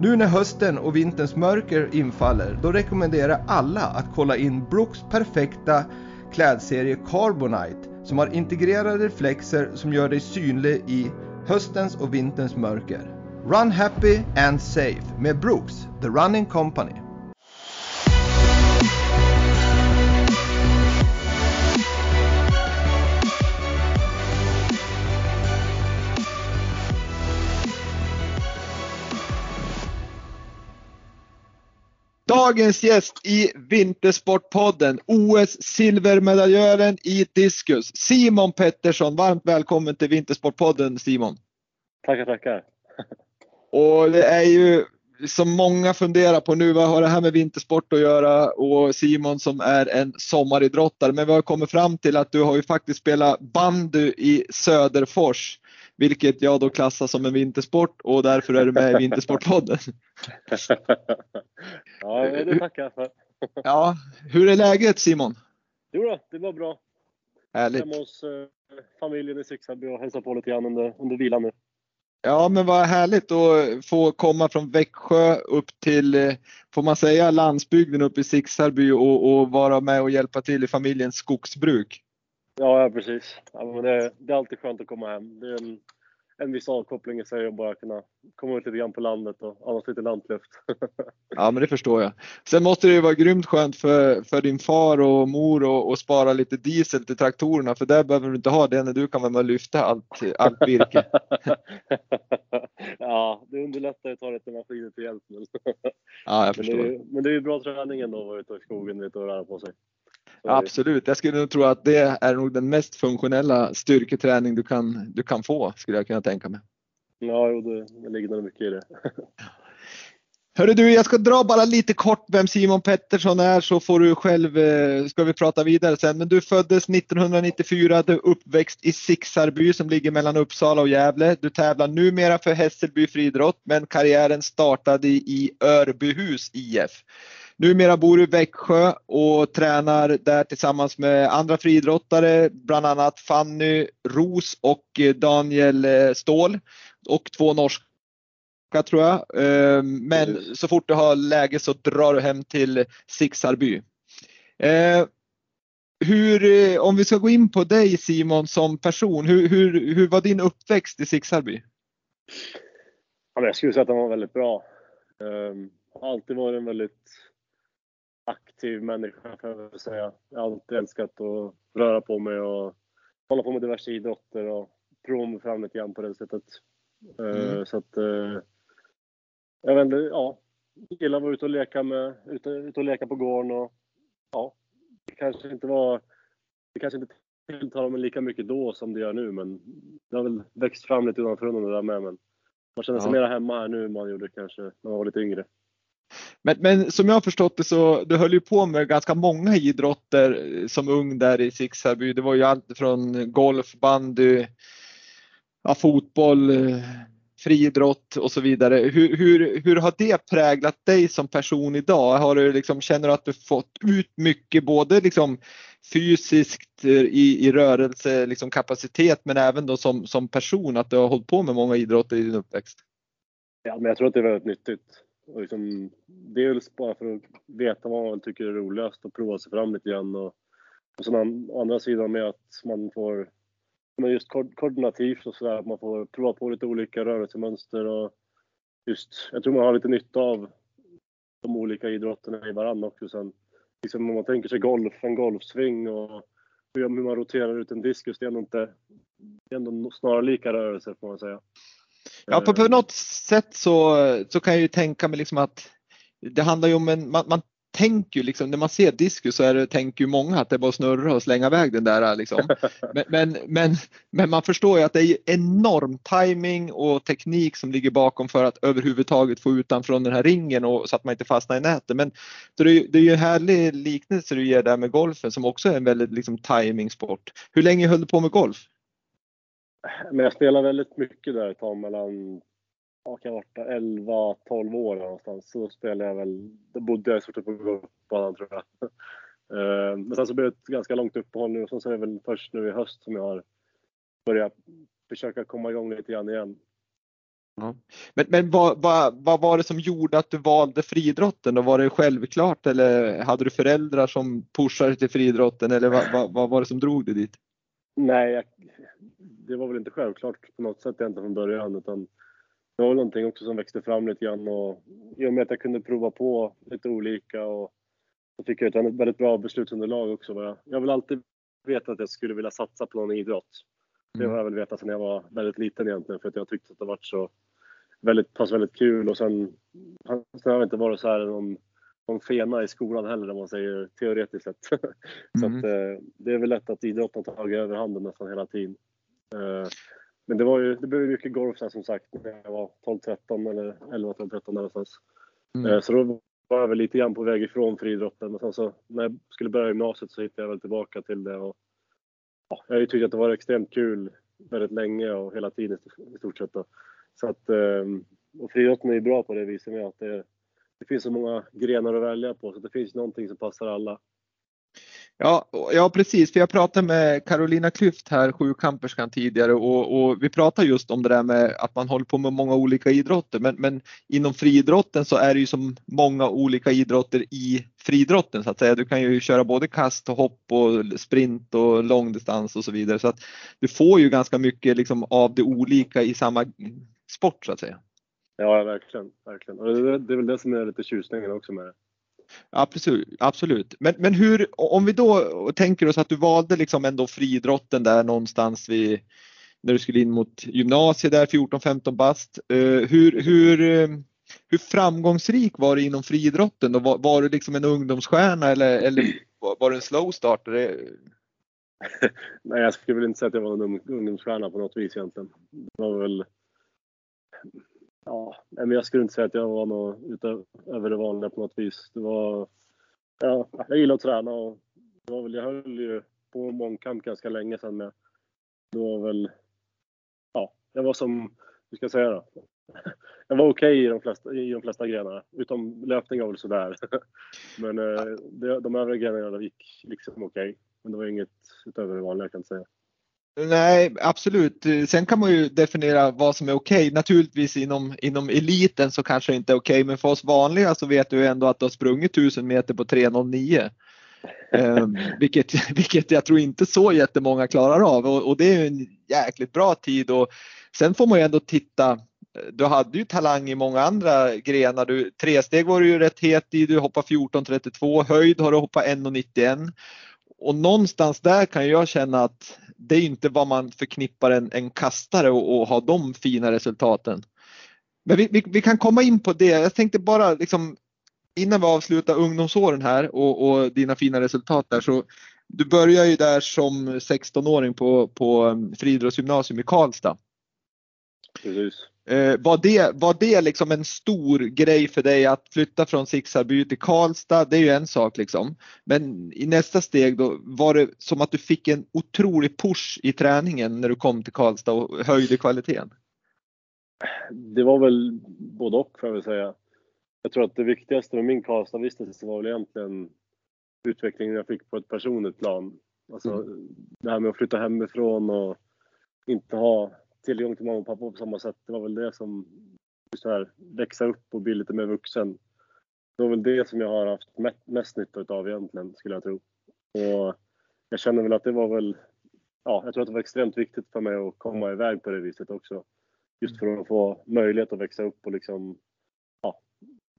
Nu när hösten och vinterns mörker infaller, då rekommenderar jag alla att kolla in Brooks perfekta klädserie Carbonite som har integrerade reflexer som gör dig synlig i höstens och vinterns mörker. Run happy and safe med Brooks, The Running Company. Dagens gäst i Vintersportpodden, OS silvermedaljören i diskus, Simon Pettersson. Varmt välkommen till Vintersportpodden Simon. Tackar, tackar. Och det är ju som många funderar på nu, vad har det här med vintersport att göra? Och Simon som är en sommaridrottare, men vi har kommit fram till att du har ju faktiskt spelat bandy i Söderfors vilket jag då klassar som en vintersport och därför är du med i Vintersportpodden. ja, det tackar jag för. ja, hur är läget Simon? Jo då, det var bra. Härligt. Hemma hos eh, familjen i Sixaby och hälsa på lite grann under, under vilan nu. Ja, men vad härligt att få komma från Växjö upp till, eh, får man säga, landsbygden uppe i Sixarby och, och vara med och hjälpa till i familjens skogsbruk. Ja, ja precis. Ja, men det, det, är alltid skönt att komma hem. Det är en, en viss avkoppling i sig att bara kunna komma ut lite grann på landet och andas lite lantluft. ja, men det förstår jag. Sen måste det ju vara grymt skönt för, för din far och mor att spara lite diesel till traktorerna, för där behöver du inte ha det när du kan vara med och lyfta allt, allt virke. ja, det underlättar att ta lite maskiner till hjälp. ja, jag förstår. Men det, är, men det är ju bra träning ändå att vara ute i skogen lite och röra på sig. Absolut, jag skulle nog tro att det är nog den mest funktionella styrketräning du kan, du kan få, skulle jag kunna tänka mig. Ja, jo, det, det ligger nog mycket i det. Hörru du, jag ska dra bara lite kort vem Simon Pettersson är så får du själv, eh, ska vi prata vidare sen. Men du föddes 1994, du är uppväxt i Sixarby som ligger mellan Uppsala och Gävle. Du tävlar numera för Hässelby friidrott men karriären startade i Örbyhus IF. Numera bor du i Växjö och tränar där tillsammans med andra friidrottare, bland annat Fanny Ros och Daniel eh, Ståhl och två norska tror jag. Ehm, men så fort du har läge så drar du hem till Sixarby. Ehm, hur, eh, om vi ska gå in på dig Simon som person, hur, hur, hur var din uppväxt i Sixarby? Ja, jag skulle säga att den var väldigt bra. Um, alltid varit en väldigt aktiv människa kan jag säga. Jag har alltid älskat att röra på mig och hålla på med diverse idrotter och prova mig fram lite grann på det sättet. Eh, mm. Så att, eh, jag vet inte, ja, gillar att vara ute och leka med, ute, ute och leka på gården och ja, det kanske inte var, det kanske inte tilltalar mig lika mycket då som det gör nu men det har väl växt fram lite undan för undan det där med men man känner sig ja. mer hemma här nu än man gjorde kanske när man var lite yngre. Men, men som jag har förstått det så du höll ju på med ganska många idrotter eh, som ung där i Sixarby. Det var ju allt från golf, bandy, ja, fotboll, eh, friidrott och så vidare. Hur, hur, hur har det präglat dig som person idag? Har du liksom, känner du att du fått ut mycket både liksom fysiskt eh, i, i rörelse, liksom kapacitet, men även då som, som person att du har hållit på med många idrotter i din uppväxt? Ja, men jag tror att det är väldigt nyttigt. Och liksom, dels bara för att veta vad man tycker är roligast och prova sig fram lite grann. Och, och sen å andra sidan med att man får, men just ko koordinativt och sådär, att man får prova på lite olika rörelsemönster och just, jag tror man har lite nytta av de olika idrotterna i varandra också. Sen liksom, om man tänker sig golf, en golfsving och hur man roterar ut en diskus, det är ändå inte, det är ändå snarlika rörelser får man säga. Ja, på, på något sätt så, så kan jag ju tänka mig liksom att det handlar ju om en, man, man tänker ju liksom, när man ser diskus så är det, tänker ju många att det är bara att snurra och slänga iväg den där liksom. Men, men, men, men, man förstår ju att det är enorm timing och teknik som ligger bakom för att överhuvudtaget få ut den från den här ringen och så att man inte fastnar i nätet. Men så det, är, det är ju en härlig liknelse du ger där med golfen som också är en väldigt liksom timingsport. Hur länge höll du på med golf? Men jag spelade väldigt mycket där ett tag mellan ja, kan ha varit 11, 12 år någonstans. Så spelade jag väl, då bodde jag i stort sett på golfbanan tror jag. Eh, men sen så blev det ett ganska långt uppehåll nu och sen så är det väl först nu i höst som jag har börjat försöka komma igång lite grann igen. Ja. Men, men vad, vad, vad, var det som gjorde att du valde friidrotten? Var det självklart eller hade du föräldrar som pushade till friidrotten eller vad, vad, vad var det som drog dig dit? Nej, jag, det var väl inte självklart på något sätt egentligen från början utan det var någonting också som växte fram lite grann och i och med att jag kunde prova på lite olika och så fick jag ett väldigt bra beslutsunderlag också. Jag, jag vill alltid veta att jag skulle vilja satsa på någon idrott. Det har jag väl vetat sedan jag var väldigt liten egentligen för att jag tyckte att det varit så väldigt, pass väldigt kul och sen, sen har jag inte varit så här någon, någon fena i skolan heller om man säger teoretiskt sett. så mm. att, eh, det är väl lätt att idrotten har tagit överhanden nästan hela tiden. Eh, men det, var ju, det blev mycket golf där, som sagt när jag var 12-13 eller 11-12-13 någonstans. Mm. Eh, så då var jag väl lite grann på väg ifrån friidrotten. Men sen så när jag skulle börja gymnasiet så hittade jag väl tillbaka till det. Och, ja, jag har ju tyckt att det var extremt kul väldigt länge och hela tiden i stort sett. Då. Så att, ehm, och friidrotten är ju bra på det viset med att det, det finns så många grenar att välja på så det finns någonting som passar alla. Ja, ja precis, för jag pratade med Carolina Klyft här, sjukamperskan tidigare och, och, vi pratade just om det där med att man håller på med många olika idrotter men, men inom friidrotten så är det ju som många olika idrotter i friidrotten så att säga. Du kan ju köra både kast och hopp och sprint och långdistans och så vidare så att du får ju ganska mycket liksom av det olika i samma sport så att säga. Ja, verkligen. verkligen. Och det, det är väl det som är lite tjusningen också med det. Absolut, absolut. Men, men hur, om vi då tänker oss att du valde liksom ändå friidrotten där någonstans vid, när du skulle in mot gymnasiet där 14-15 bast. Uh, hur, hur, hur framgångsrik var du inom friidrotten? Var, var du liksom en ungdomsstjärna eller, eller var du en slow starter? Nej, jag skulle väl inte säga att jag var en ungdomsstjärna på något vis egentligen. Det var väl Ja, men jag skulle inte säga att jag var något utöver det vanliga på något vis. Det var, ja, jag gillar att träna och det var väl, jag höll ju på mångkamp ganska länge sedan med. Det var väl, ja, jag var som, hur ska jag säga då? Jag var okej okay i, de flesta, i de flesta grenarna, utom löpning var väl sådär. Men eh, de, de övriga grenarna gick liksom okej. Okay. Men det var inget utöver det vanliga kan jag säga. Nej, absolut. Sen kan man ju definiera vad som är okej. Okay. Naturligtvis inom, inom eliten så kanske det inte är okej, okay, men för oss vanliga så vet du ändå att du har sprungit 1000 meter på 3.09. um, vilket, vilket jag tror inte så jättemånga klarar av och, och det är en jäkligt bra tid. Och sen får man ju ändå titta du hade ju talang i många andra grenar. Du, tresteg var du ju rätt het i, du hoppade 14.32, höjd har du hoppat 1.91 och någonstans där kan jag känna att det är inte vad man förknippar en, en kastare och, och ha de fina resultaten. Men vi, vi, vi, kan komma in på det. Jag tänkte bara liksom innan vi avslutar ungdomsåren här och, och dina fina resultat där så du börjar ju där som 16-åring på, på friidrottsgymnasium i Karlstad. Precis. Eh, var, det, var det liksom en stor grej för dig att flytta från Sixarby till Karlstad? Det är ju en sak liksom. Men i nästa steg då var det som att du fick en otrolig push i träningen när du kom till Karlstad och höjde kvaliteten? Det var väl både och får jag väl säga. Jag tror att det viktigaste med min Karlstadvistelse var väl egentligen utvecklingen jag fick på ett personligt plan. Alltså mm. det här med att flytta hemifrån och inte ha tillgång till mamma och pappa på samma sätt. Det var väl det som, just här, växa upp och bli lite mer vuxen. Det var väl det som jag har haft mest nytta av egentligen, skulle jag tro. Och jag känner väl att det var väl, ja, jag tror att det var extremt viktigt för mig att komma iväg på det viset också. Just för att få möjlighet att växa upp och liksom, ja,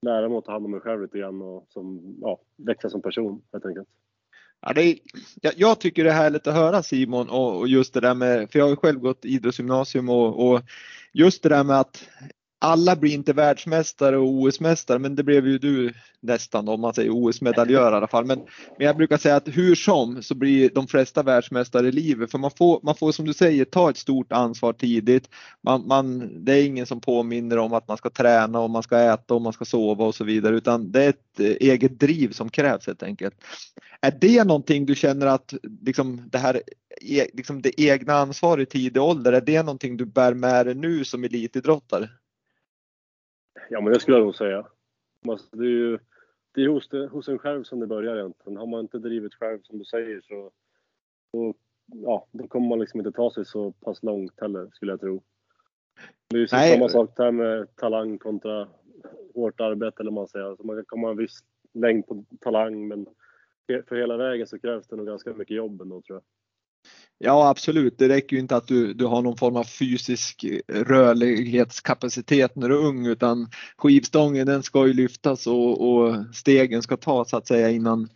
lära mig att ta hand om mig själv lite grann och som, ja, växa som person helt enkelt. Ja, det är, jag, jag, tycker det är härligt att höra Simon och, och, just det där med, för jag har ju själv gått idrottsgymnasium och, och just det där med att alla blir inte världsmästare och OS-mästare, men det blev ju du nästan om man säger OS-medaljör i alla fall. Men, men jag brukar säga att hur som så blir de flesta världsmästare i livet för man får, man får som du säger ta ett stort ansvar tidigt. Man, man, det är ingen som påminner om att man ska träna och man ska äta och man ska sova och så vidare utan det är ett eh, eget driv som krävs helt enkelt. Är det någonting du känner att liksom det här e, liksom det egna ansvaret i tidig ålder, är det någonting du bär med dig nu som elitidrottare? Ja, men det skulle jag nog säga. Det är ju det är hos, det, hos en själv som det börjar egentligen. Har man inte drivit själv som du säger så då, ja, då kommer man liksom inte ta sig så pass långt heller skulle jag tro. Det är ju samma sak där med talang kontra hårt arbete eller man säger. Alltså man kan komma en viss längd på talang men för hela vägen så krävs det nog ganska mycket jobb ändå tror jag. Ja absolut, det räcker ju inte att du, du har någon form av fysisk eh, rörlighetskapacitet när du är ung utan skivstången den ska ju lyftas och, och stegen ska tas så att säga innan,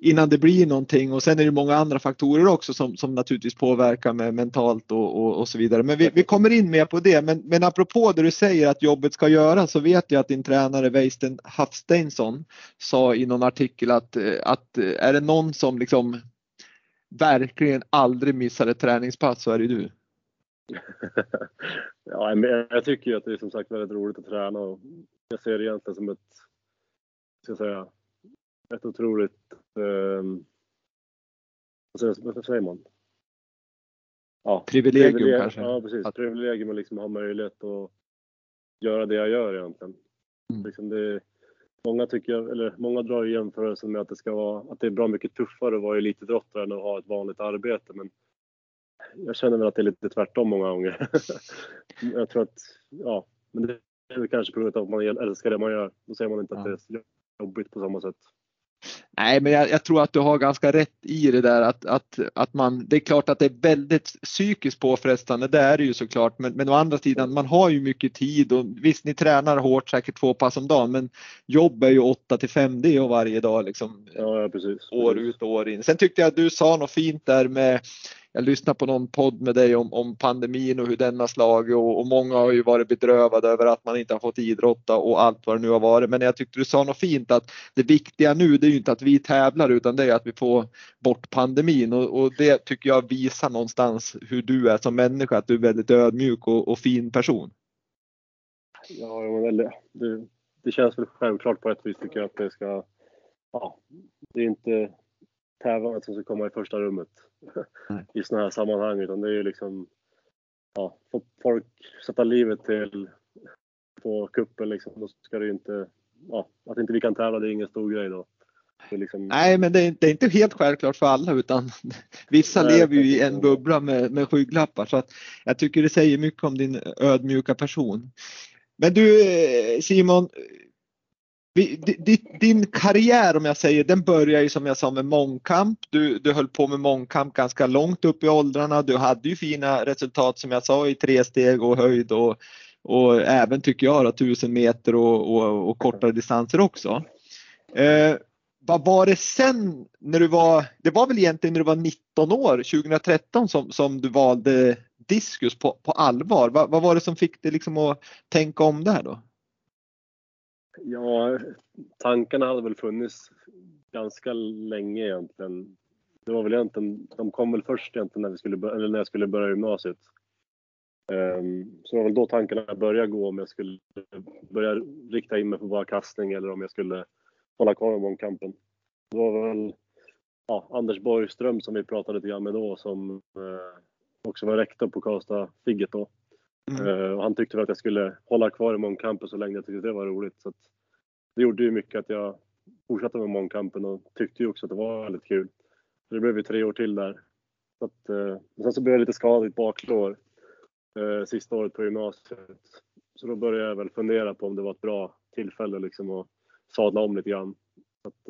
innan det blir någonting och sen är det många andra faktorer också som, som naturligtvis påverkar med mentalt och, och, och så vidare. Men vi, vi, kommer in mer på det. Men, men apropå det du säger att jobbet ska göras så vet jag att din tränare Weisten Hafsteinsson sa i någon artikel att, eh, att eh, är det någon som liksom verkligen aldrig missar ett träningspass så är det du. ja, jag tycker ju att det är som sagt väldigt roligt att träna och jag ser det egentligen som ett, ska jag säga, ett otroligt, eh, vad säger man? Ja, privilegium, privilegium kanske? Ja, precis. Att... Privilegium att liksom ha möjlighet att göra det jag gör egentligen. Mm. Liksom det, Många, tycker, eller många drar jämförelsen med att det, ska vara, att det är bra mycket tuffare att vara elitidrottare än att ha ett vanligt arbete. Men jag känner väl att det är lite tvärtom många gånger. jag tror att, ja, men det är väl kanske på grund av att man älskar det man gör. Då säger man inte ja. att det är jobbigt på samma sätt. Nej, men jag, jag, tror att du har ganska rätt i det där att, att, att man, det är klart att det är väldigt psykiskt påfrestande, det är det ju såklart, men, men å andra sidan man har ju mycket tid och visst ni tränar hårt säkert två pass om dagen men jobb är ju 8 till 5 det och varje dag liksom. Ja, precis. År precis. ut och år in. Sen tyckte jag att du sa något fint där med jag lyssnade på någon podd med dig om, om pandemin och hur den har slagit och, och, många har ju varit bedrövade över att man inte har fått idrotta och allt vad det nu har varit. Men jag tyckte du sa något fint att det viktiga nu det är ju inte att vi tävlar utan det är att vi får bort pandemin och, och det tycker jag visar någonstans hur du är som människa, att du är väldigt ödmjuk och, och fin person. Ja, det, det, det känns väl självklart på ett vis tycker jag att det ska, ja, det är inte tävlandet som ska komma i första rummet i sådana här sammanhang utan det är ju liksom ja, få folk sätta livet till på kuppen liksom. Då ska det ju inte, ja, att inte vi kan tävla det är ingen stor grej då. Liksom... Nej, men det är, det är, inte helt självklart för alla utan vissa Nej, lever ju i en bubbla med, med skygglappar så att jag tycker det säger mycket om din ödmjuka person. Men du eh, Simon, din karriär om jag säger, den börjar ju som jag sa med mångkamp. Du, du höll på med mångkamp ganska långt upp i åldrarna. Du hade ju fina resultat som jag sa i tre steg och höjd och, och även tycker jag då, tusen meter och, och, och kortare distanser också. Eh, vad var det sen när du var, det var väl egentligen när du var 19 år, 2013 som, som du valde diskus på, på allvar. Va, vad var det som fick dig liksom att tänka om där då? Ja, tankarna hade väl funnits ganska länge egentligen. Det var väl egentligen, de kom väl först egentligen när, vi skulle, eller när jag skulle börja gymnasiet. Um, så det var väl då tankarna började gå om jag skulle börja rikta in mig på bara kastning eller om jag skulle hålla kvar med mångkampen. Det var väl ja, Anders Borgström som vi pratade lite grann med då som eh, också var rektor på Karlstad Figget då. Mm. Uh, han tyckte väl att jag skulle hålla kvar i mångkampen så länge jag tyckte det var roligt. Så det gjorde ju mycket att jag fortsatte med mångkampen och tyckte ju också att det var väldigt kul. Så det blev ju tre år till där. Så att, uh, sen så blev jag lite skadad i ett baklår uh, sista året på gymnasiet. Så då började jag väl fundera på om det var ett bra tillfälle liksom att sadla om lite grann. Så att,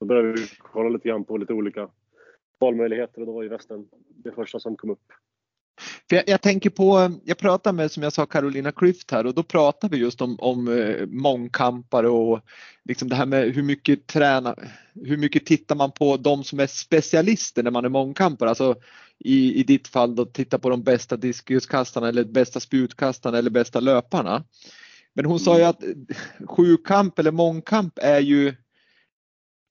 då började vi kolla lite grann på lite olika valmöjligheter och då var ju västen det första som kom upp. För jag, jag, tänker på, jag pratade med som jag sa Carolina Klüft här och då pratade vi just om, om eh, mångkampare och liksom det här med hur mycket träna, hur mycket tittar man på de som är specialister när man är mångkampare? Alltså i, i ditt fall då titta på de bästa diskuskastarna eller bästa spjutkastarna eller bästa löparna. Men hon sa ju att sjukamp eller mångkamp är ju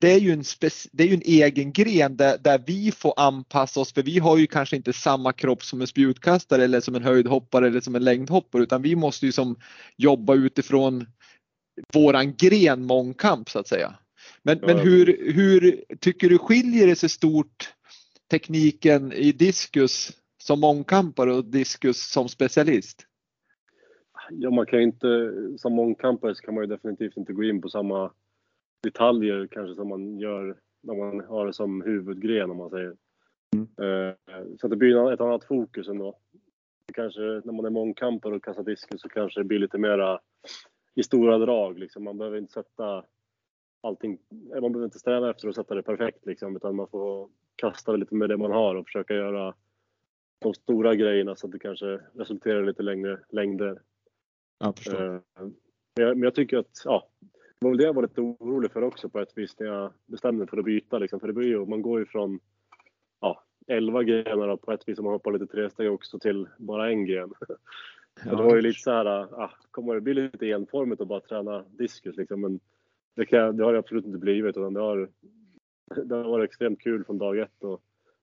det är ju en, det är ju en egen gren där, där vi får anpassa oss för vi har ju kanske inte samma kropp som en spjutkastare eller som en höjdhoppare eller som en längdhoppare utan vi måste ju som jobba utifrån våran gren mångkamp så att säga. Men, men hur, hur tycker du skiljer det sig stort tekniken i diskus som mångkampare och diskus som specialist? Ja, man kan inte, som mångkampare så kan man ju definitivt inte gå in på samma detaljer kanske som man gör när man har det som huvudgren om man säger. Mm. Eh, så det blir ett annat fokus ändå. Kanske när man är mångkampare och kastar diskus så kanske det blir lite mera i stora drag liksom. Man behöver inte sätta allting, man behöver inte sträva efter att sätta det perfekt liksom, utan man får kasta lite med det man har och försöka göra de stora grejerna så att det kanske resulterar i lite längre längder. Eh, jag, men jag tycker att, ja, det var väl det jag var lite orolig för också på ett vis när jag bestämde mig för att byta. Liksom. För det blir ju, man går ju från ja, 11 grenar på ett vis om man hoppar lite tresteg också till bara en gren. Ja. det var ju lite så här, ah, kommer det bli lite enformigt att bara träna diskus liksom. Men det, kan, det har det absolut inte blivit utan det har, det har varit extremt kul från dag ett. Och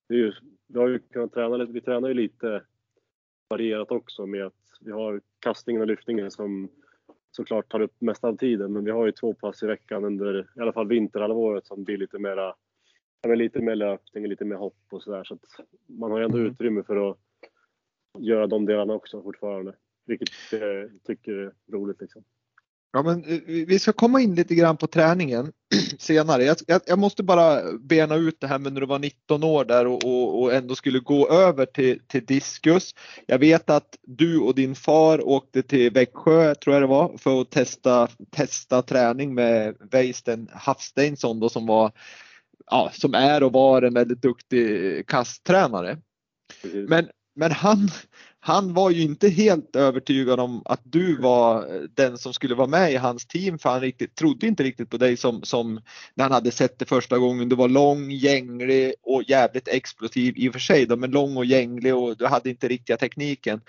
det är ju, vi har ju kunnat träna lite, vi tränar ju lite varierat också med att vi har kastningen och lyftningen som såklart tar upp mest av tiden. Men vi har ju två pass i veckan under i alla fall vinterhalvåret som blir lite mera, lite mer löpning, lite mer hopp och sådär. Så att man har ju ändå mm. utrymme för att göra de delarna också fortfarande. Vilket jag tycker är roligt liksom. Ja, men eh, vi ska komma in lite grann på träningen senare. Jag, jag, jag, måste bara bena ut det här med när du var 19 år där och, och, och, ändå skulle gå över till, till diskus. Jag vet att du och din far åkte till Växjö, tror jag det var, för att testa, testa träning med Weisten Hafsteinsson då som var ja, som är och var en väldigt duktig kasttränare. Men, men han, han var ju inte helt övertygad om att du var eh, den som skulle vara med i hans team för han riktigt, trodde inte riktigt på dig som, som när han hade sett det första gången. Du var lång, gänglig och jävligt explosiv i och för sig då, men lång och gänglig och du hade inte riktiga tekniken.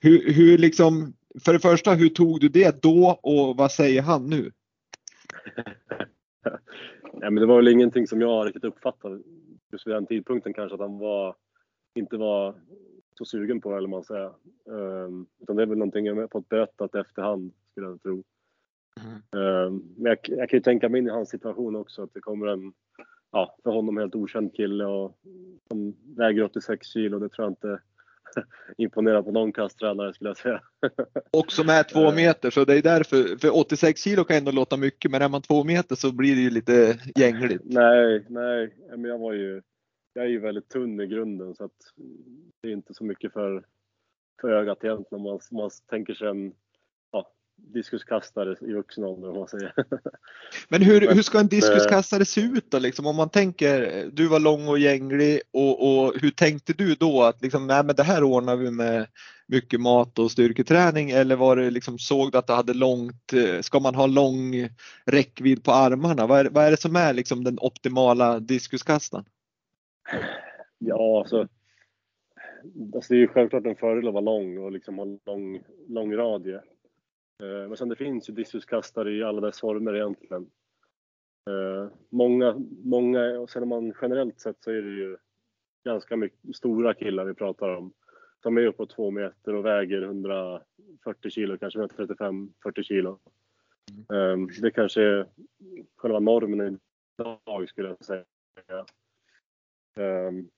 Hur, hur liksom, för det första, hur tog du det då och vad säger han nu? ja, men det var väl ingenting som jag riktigt uppfattade just vid den tidpunkten kanske att han var, inte var så sugen på eller man säger. Um, utan det är väl någonting jag har fått berättat efterhand skulle jag tro. Mm. Um, men jag, jag, kan ju tänka mig in i hans situation också att det kommer en, ja, för honom helt okänd kille och som väger 86 kilo. Det tror jag inte imponerar på någon kasttränare skulle jag säga. och som är två meter så det är därför, för 86 kilo kan ändå låta mycket men är man två meter så blir det ju lite gängligt. nej, nej, men jag var ju jag är ju väldigt tunn i grunden så att det är inte så mycket för, för ögat egentligen. Man, man tänker sig en ja, diskuskastare i vuxen ålder om man säger. Men hur, hur ska en diskuskastare se ut då? Liksom, om man tänker, du var lång och gänglig och, och hur tänkte du då att liksom, nej, men det här ordnar vi med mycket mat och styrketräning eller var det liksom, såg du att du hade långt, ska man ha lång räckvidd på armarna? Vad är, vad är det som är liksom den optimala diskuskastaren? Ja, alltså, alltså det är ju självklart en fördel att vara lång och liksom ha lång, lång radie. Eh, men sen det finns ju diskuskastare i alla dess former egentligen. Eh, många, många, och sen man generellt sett så är det ju ganska mycket stora killar vi pratar om. Som är uppåt två meter och väger 140 kilo, kanske 135-40 kilo. Mm. Eh, det kanske är själva normen idag skulle jag säga. Um,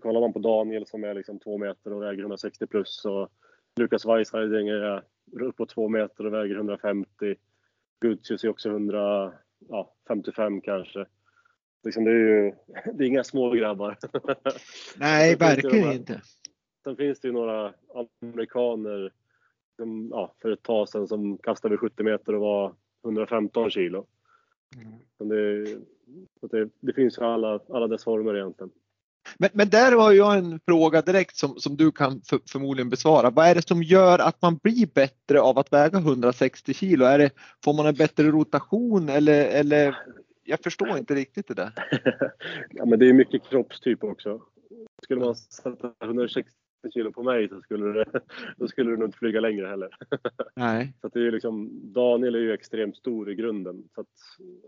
kollar man på Daniel som är liksom två meter och väger 160 plus och Lukas Weisheiding är uppåt två meter och väger 150. Gutsius är också 155 kanske. Liksom det är ju det är inga små grabbar. Nej, verkligen inte. Sen finns det ju några amerikaner som, ja, för ett tag sedan som kastade 70 meter och var 115 kilo. Mm. Det, det, det, finns ju alla, alla dess former egentligen. Men, men där har jag en fråga direkt som, som du kan för, förmodligen besvara. Vad är det som gör att man blir bättre av att väga 160 kilo? Är det, får man en bättre rotation eller, eller jag förstår inte riktigt det där. ja, men det är mycket kroppstyp också. Skulle man sätta 160 kilo på mig så skulle det, då skulle du nog inte flyga längre heller. Nej. Så det är liksom, Daniel är ju extremt stor i grunden. Så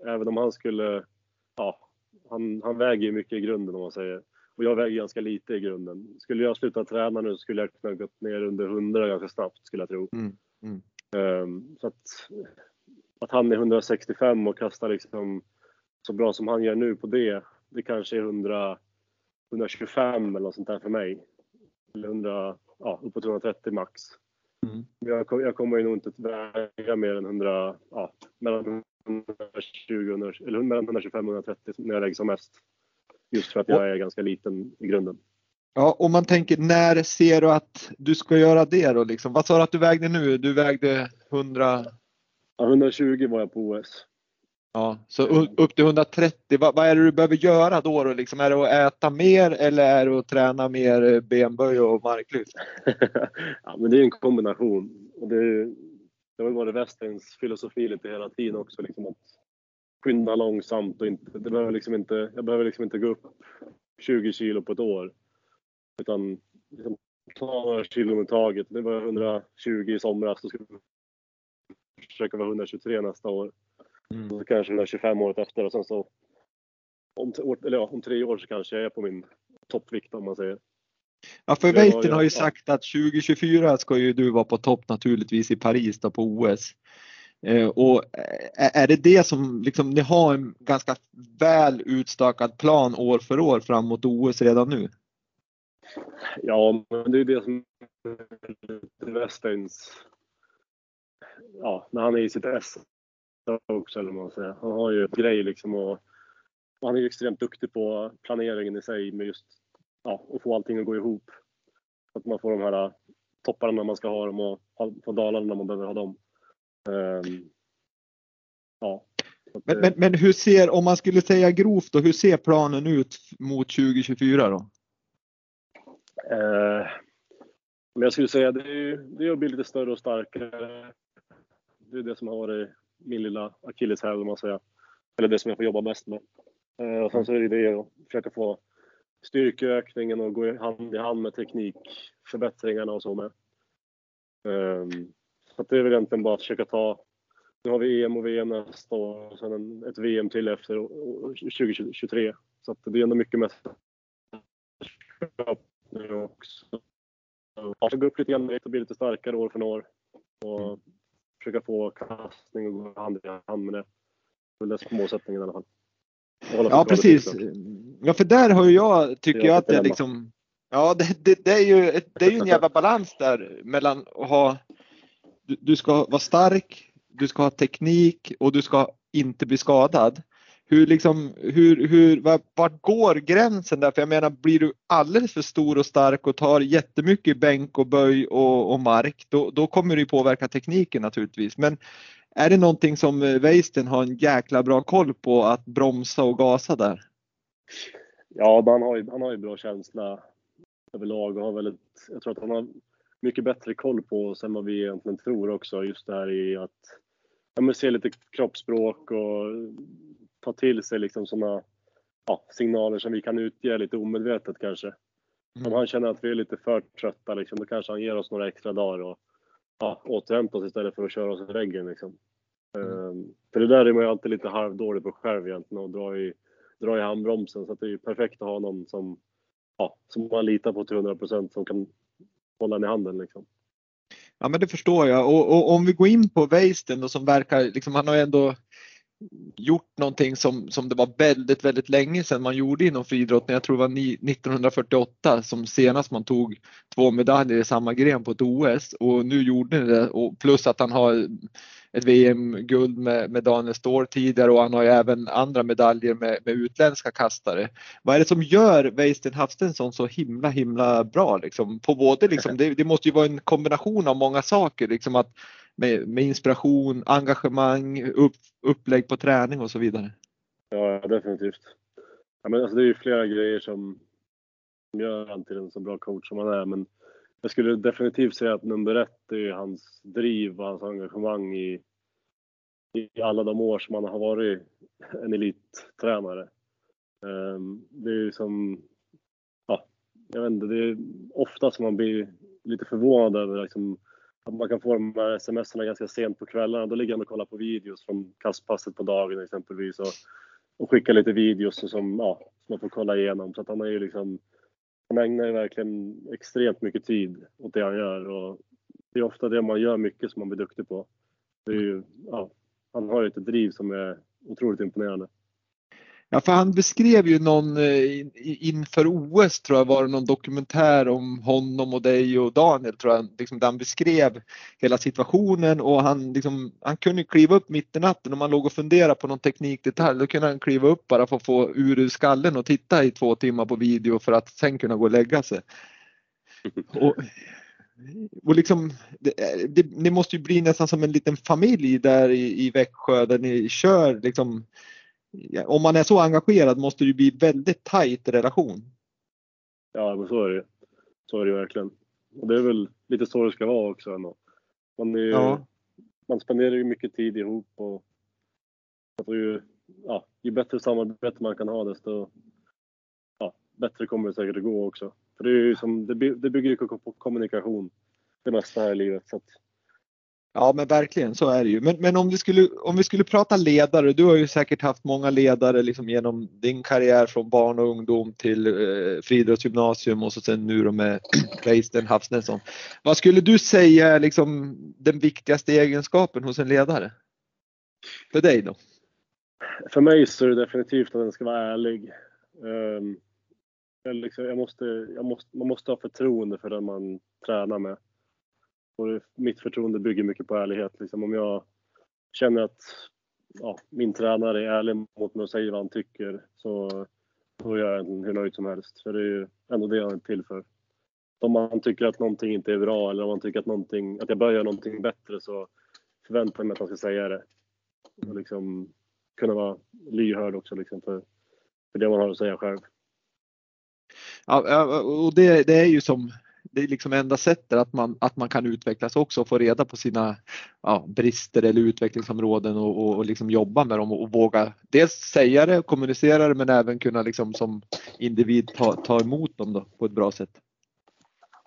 även om han skulle, ja, han, han väger ju mycket i grunden om man säger. Och jag väger ganska lite i grunden. Skulle jag sluta träna nu så skulle jag kunna gått ner under 100 ganska snabbt skulle jag tro. Mm. Mm. Um, så att, att han är 165 och kastar liksom så bra som han gör nu på det, det kanske är 100, 125 eller något sånt där för mig. Eller 100, ja, uppåt 130 max. Mm. Jag, jag kommer ju nog inte väga mer än 100, ja, mellan 120 eller mellan 125 och 130 när jag lägger som mest. Just för att jag är ganska liten i grunden. Ja, om man tänker när ser du att du ska göra det då liksom? Vad sa du att du vägde nu? Du vägde 100? Ja, 120 var jag på OS. Ja, så upp till 130, vad, vad, är det du behöver göra då? då liksom? Är det att äta mer eller är det att träna mer eh, benböj och marklyft? ja, men det är en kombination. Och det, det har varit västerns filosofi lite hela tiden också. Liksom att skynda långsamt och inte, det behöver liksom inte, jag behöver liksom inte gå upp 20 kilo på ett år. Utan liksom, ta några kilo i taget. Det var 120 i somras, då ska vi försöka vara 123 nästa år. Mm. Så kanske 125 året efter och sen så om, eller ja, om tre år så kanske jag är på min toppvikt om man säger. Ja, för Veiten har ju sagt att 2024 ska ju du vara på topp naturligtvis i Paris då på OS. Eh, och är det det som liksom, ni har en ganska väl utstakad plan år för år fram mot OS redan nu? Ja, men det är det som är Westeins, ja, när han är i sitt ess också eller man säger. Han har ju ett grej liksom och, och han är ju extremt duktig på planeringen i sig med just ja, att få allting att gå ihop. Att man får de här topparna när man ska ha dem och få dalarna när man behöver ha dem. Um, ja. Men, men, men, hur ser, om man skulle säga grovt då, hur ser planen ut mot 2024 då? Uh, men jag skulle säga det är, det är att bli lite större och starkare. Det är det som har varit min lilla akilleshäl om man säger. Eller det som jag får jobba mest med. Eh, och sen så är det det att försöka få styrkeökningen och gå hand i hand med teknikförbättringarna och så med. Ehm, så det är väl egentligen bara att försöka ta nu har vi EM och VM nästa år och sen en, ett VM till efter 2023. Så att det blir ändå mycket mästerskap nu också. Jag ska gå upp lite grann och bli lite starkare år för år. Och försöka få kastning och gå hand i hand med det. Det är väl målsättningen i alla fall. Ja precis. Ja för där har ju jag, tycker jag att det liksom Ja det, det, det, är ju, det är ju en jävla balans där mellan att ha du, du ska vara stark, du ska ha teknik och du ska inte bli skadad. Hur liksom, hur, hur, vart går gränsen där? För jag menar, blir du alldeles för stor och stark och tar jättemycket bänk och böj och, och mark, då, då kommer det påverka tekniken naturligtvis. Men är det någonting som eh, Weisten har en jäkla bra koll på att bromsa och gasa där? Ja, han har ju, han har ju bra känsla överlag och har väldigt, jag tror att han har mycket bättre koll på oss än vad vi egentligen tror också. Just det här i att ja, se lite kroppsspråk och ta till sig liksom sådana ja, signaler som vi kan utge lite omedvetet kanske. Mm. Om han känner att vi är lite för trötta liksom, då kanske han ger oss några extra dagar och ja, återhämta oss istället för att köra oss i väggen. Liksom. Mm. Um, för det där är man ju alltid lite halvdålig på själv egentligen och dra i, dra i handbromsen. Så det är ju perfekt att ha någon som, ja, som man litar på till 100 procent som kan hålla den i handen. Liksom. Ja men det förstår jag och, och om vi går in på Weisten som verkar, liksom, han har ändå gjort någonting som, som det var väldigt, väldigt länge sedan man gjorde inom friidrotten. Jag tror det var 1948 som senast man tog två medaljer i samma gren på ett OS och nu gjorde ni det och plus att han har ett VM-guld med, med Daniel Ståhl tidigare och han har ju även andra medaljer med, med utländska kastare. Vad är det som gör Weisten Hafstensson så himla himla bra? Liksom? På både, liksom, det, det, måste ju vara en kombination av många saker, liksom att med, med inspiration, engagemang, upp, upplägg på träning och så vidare. Ja, definitivt. Ja, men alltså det är ju flera grejer som gör han till en så bra coach som han är. Men jag skulle definitivt säga att nummer ett är hans driv och hans engagemang i, i alla de år som han har varit en elittränare. Um, det är som, ja, jag vet inte, det är ofta som man blir lite förvånad över liksom, att man kan få de här sms'erna ganska sent på kvällarna. Då ligger han och kollar på videos från kastpasset på dagen exempelvis och, och skickar lite videos som, ja, som man får kolla igenom. Så att han är ju liksom han ägnar ju verkligen extremt mycket tid åt det han gör och det är ofta det man gör mycket som man blir duktig på. Det är ju, ja, han har ju ett driv som är otroligt imponerande. Ja, för han beskrev ju någon eh, inför OS tror jag var det någon dokumentär om honom och dig och Daniel tror jag, liksom, där han beskrev hela situationen och han, liksom, han kunde kliva upp mitt i natten om man låg och funderade på någon teknikdetalj. Då kunde han kliva upp bara för att få ur skallen och titta i två timmar på video för att sen kunna gå och lägga sig. Och, och liksom, det, det, det måste ju bli nästan som en liten familj där i, i Växjö där ni kör liksom om man är så engagerad måste det ju bli väldigt tajt relation. Ja, men så är det Så är det verkligen. Och det är väl lite så det ska vara också ändå. Man, är, ja. man spenderar ju mycket tid ihop och ju, ja, ju bättre samarbete man kan ha desto ja, bättre kommer det säkert att gå också. För det, är ju som, det bygger ju på kommunikation det mesta här i livet. Så att, Ja men verkligen så är det ju. Men, men om, vi skulle, om vi skulle prata ledare, du har ju säkert haft många ledare liksom genom din karriär från barn och ungdom till eh, friidrottsgymnasium och så sen nu då med Reisten Havsnesson. Vad skulle du säga är liksom den viktigaste egenskapen hos en ledare? För dig då? För mig så är det definitivt att den ska vara ärlig. Um, jag liksom, jag måste, jag måste, man måste ha förtroende för den man tränar med. Och mitt förtroende bygger mycket på ärlighet. Liksom om jag känner att ja, min tränare är ärlig mot mig och säger vad han tycker så då är jag hur nöjd som helst. För det är ju ändå det jag är till för. Om man tycker att någonting inte är bra eller om man tycker att, någonting, att jag bör göra någonting bättre så förväntar jag mig att han ska säga det. Och liksom kunna vara lyhörd också liksom för, för det man har att säga själv. Ja, och det, det är ju som det är liksom enda sättet att man, att man kan utvecklas också och få reda på sina ja, brister eller utvecklingsområden och, och, och liksom jobba med dem och, och, våga dels säga det, kommunicera det men även kunna liksom som individ ta, ta emot dem då på ett bra sätt.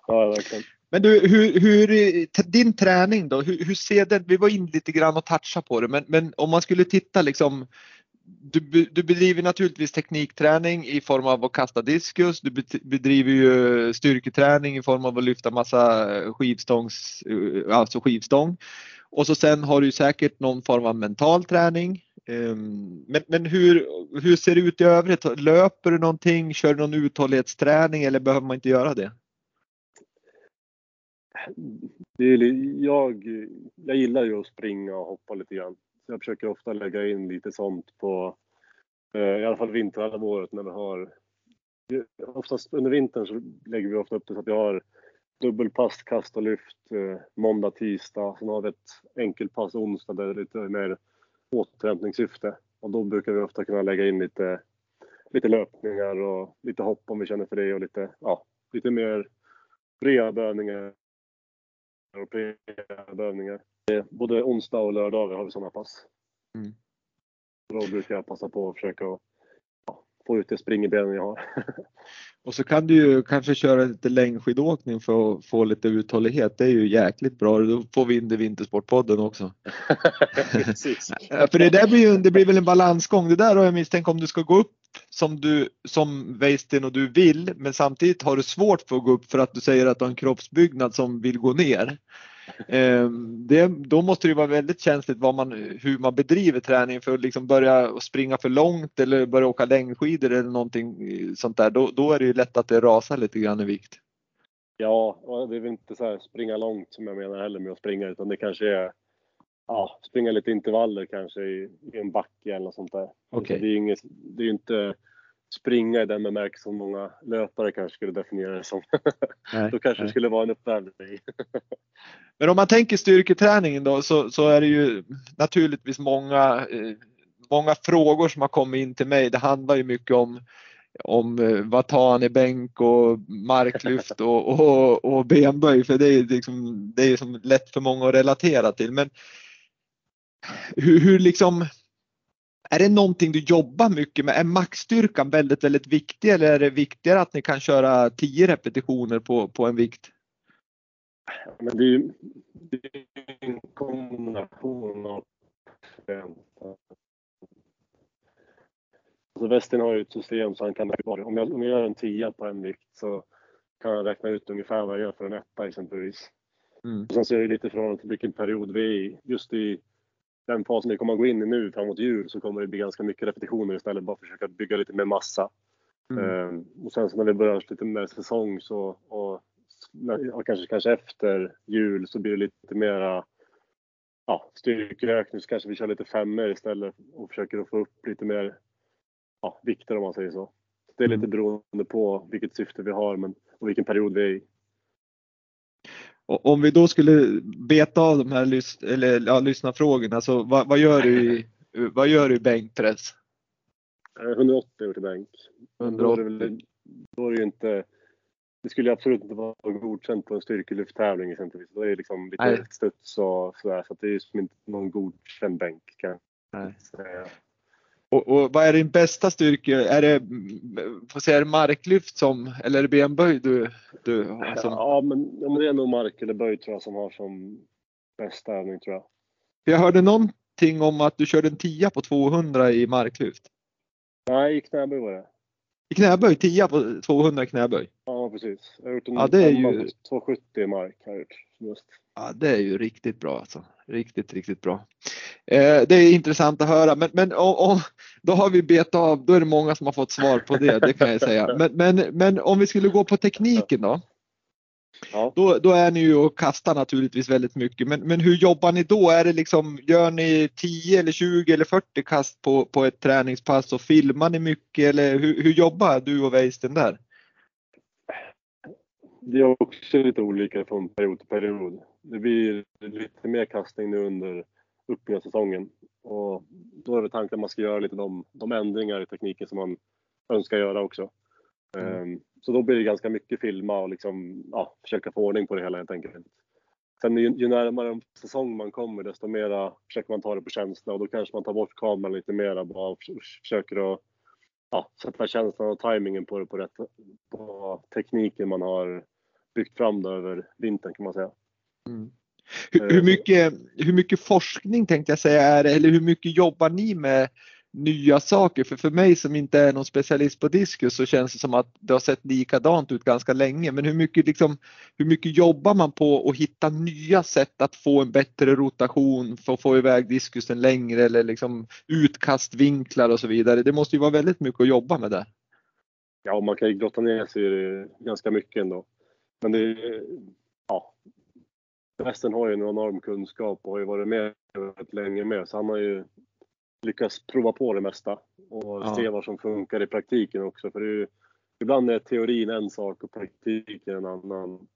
Ja, verkligen. Men du, hur, hur, din träning då, hur, hur ser den, vi var in lite grann och touchade på det, men, men om man skulle titta liksom du, du bedriver naturligtvis teknikträning i form av att kasta diskus. Du bedriver ju styrketräning i form av att lyfta massa eh, skivstångs, eh, alltså skivstång. Och så sen har du säkert någon form av mental träning. Ehm, men, men hur, hur ser det ut i övrigt? Löper du någonting? Kör du någon uthållighetsträning eller behöver man inte göra det? det är, jag, jag gillar ju att springa och hoppa lite grann. Så jag försöker ofta lägga in lite sånt på, eh, i alla fall vinterhalvåret när vi har, oftast under vintern så lägger vi ofta upp det så att vi har dubbelpass, kast och lyft eh, måndag, tisdag. Sen har vi ett enkelpass onsdag där det är lite mer återhämtningssyfte. Och då brukar vi ofta kunna lägga in lite, lite löpningar och lite hopp om vi känner för det och lite, ja, lite mer rehabövningar och prehabövningar. Både onsdag och lördagar har vi sådana pass. Mm. Då brukar jag passa på att försöka ja, få ut det spring i benen jag har. och så kan du ju kanske köra lite längdskidåkning för att få lite uthållighet. Det är ju jäkligt bra. Då får vi in det i Vintersportpodden också. För det där blir ju, det blir väl en balansgång. Det där har jag misstänkt om du ska gå upp som du som Weistin och du vill men samtidigt har du svårt för att gå upp för att du säger att du har en kroppsbyggnad som vill gå ner. Ehm, det, då måste det vara väldigt känsligt vad man, hur man bedriver träning för att liksom börja springa för långt eller börja åka längdskidor eller någonting sånt där. Då, då är det ju lätt att det rasar lite grann i vikt. Ja, och det är väl inte så här springa långt som jag menar heller med att springa utan det kanske är ja, springa lite intervaller kanske i, i en backe eller något sånt där. Okay. Det är ju inget, det är inte springa i den bemärkelsen som många löpare kanske skulle definiera det som. Nej, då kanske nej. det skulle vara en uppvärmning. Men om man tänker styrketräningen då så, så är det ju naturligtvis många, eh, många frågor som har kommit in till mig. Det handlar ju mycket om om eh, vad tar han i bänk och marklyft och, och, och benböj för det är liksom, det är som lätt för många att relatera till. Men hur, hur liksom är det någonting du jobbar mycket med? Är maxstyrkan väldigt, väldigt viktig eller är det viktigare att ni kan köra 10 repetitioner på, på en vikt? Men det är det är en kombination av Alltså Westin har ju ett system så han kan om jag, om jag gör en tia på en vikt så kan han räkna ut ungefär vad jag gör för en etta exempelvis. Mm. Och sen så är det lite förhållande till vilken period vi är i. Just i den fasen vi kommer att gå in i nu framåt jul så kommer det bli ganska mycket repetitioner istället. Bara försöka bygga lite mer massa. Mm. Um, och sen så när vi börjar lite mer säsong så och, och kanske, kanske efter jul så blir det lite mera ja, styrkeökning så kanske vi kör lite femmer istället och försöker att få upp lite mer ja, vikter om man säger så. Det är lite mm. beroende på vilket syfte vi har men, och vilken period vi är i. Om vi då skulle beta av de här lys eller, ja, lyssnarfrågorna, så vad, vad, gör du i, vad gör du i bänkpress? 180 har gjort i bänk. 180. Då är, det, då är det ju inte, det skulle absolut inte vara godkänt på en styrkelyfttävling exempelvis. Då är det liksom lite Nej. studs och sådär, så det är ju som inte någon godkänd bänk kan jag säga. Och, och, vad är din bästa styrka? Är det, får säga, är det marklyft som, eller är det benböj du, du har som... Ja, men, ja, men det är nog mark eller böj tror jag som har som bästa övning tror jag. Jag hörde någonting om att du körde en 10 på 200 i marklyft. Nej, i knäböj var det. I knäböj? 10 på 200 i knäböj? Ja, precis. Jag har gjort en ja, det är ju... 270 i mark. Har jag gjort, just. Ja, det är ju riktigt bra alltså. Riktigt, riktigt bra. Eh, det är intressant att höra, men, men och, och, då har vi betat av, då är det många som har fått svar på det, det kan jag säga. Men, men, men om vi skulle gå på tekniken då? Ja. Då, då är ni ju och kastar naturligtvis väldigt mycket, men, men hur jobbar ni då? Är det liksom, gör ni 10 eller 20 eller 40 kast på, på ett träningspass och filmar ni mycket eller hur, hur jobbar du och Weisten där? Det är också lite olika från period till period. Det blir lite mer kastning nu under uppbyggnadssäsongen och då är det tanken att man ska göra lite de, de ändringar i tekniken som man önskar göra också. Mm. Um, så då blir det ganska mycket filma och liksom, ja, försöka få ordning på det hela helt enkelt. Sen ju, ju närmare en säsong man kommer desto mera försöker man ta det på känsla och då kanske man tar bort kameran lite mera bara och försöker att ja, sätta känslan och tajmingen på det på, rätt, på tekniken man har byggt fram då över vintern kan man säga. Mm. Hur, hur, mycket, hur mycket forskning tänkte jag säga är eller hur mycket jobbar ni med nya saker? För för mig som inte är någon specialist på diskus så känns det som att det har sett likadant ut ganska länge. Men hur mycket, liksom, hur mycket jobbar man på att hitta nya sätt att få en bättre rotation för att få iväg diskusen längre eller liksom utkastvinklar och så vidare? Det måste ju vara väldigt mycket att jobba med det. Ja, man kan ju grotta ner sig i det ganska mycket ändå. Men det ja, Resten har ju en enorm kunskap och har ju varit med väldigt länge med så han har ju lyckats prova på det mesta och ja. se vad som funkar i praktiken också. För ju, ibland är teorin en sak och praktiken en annan.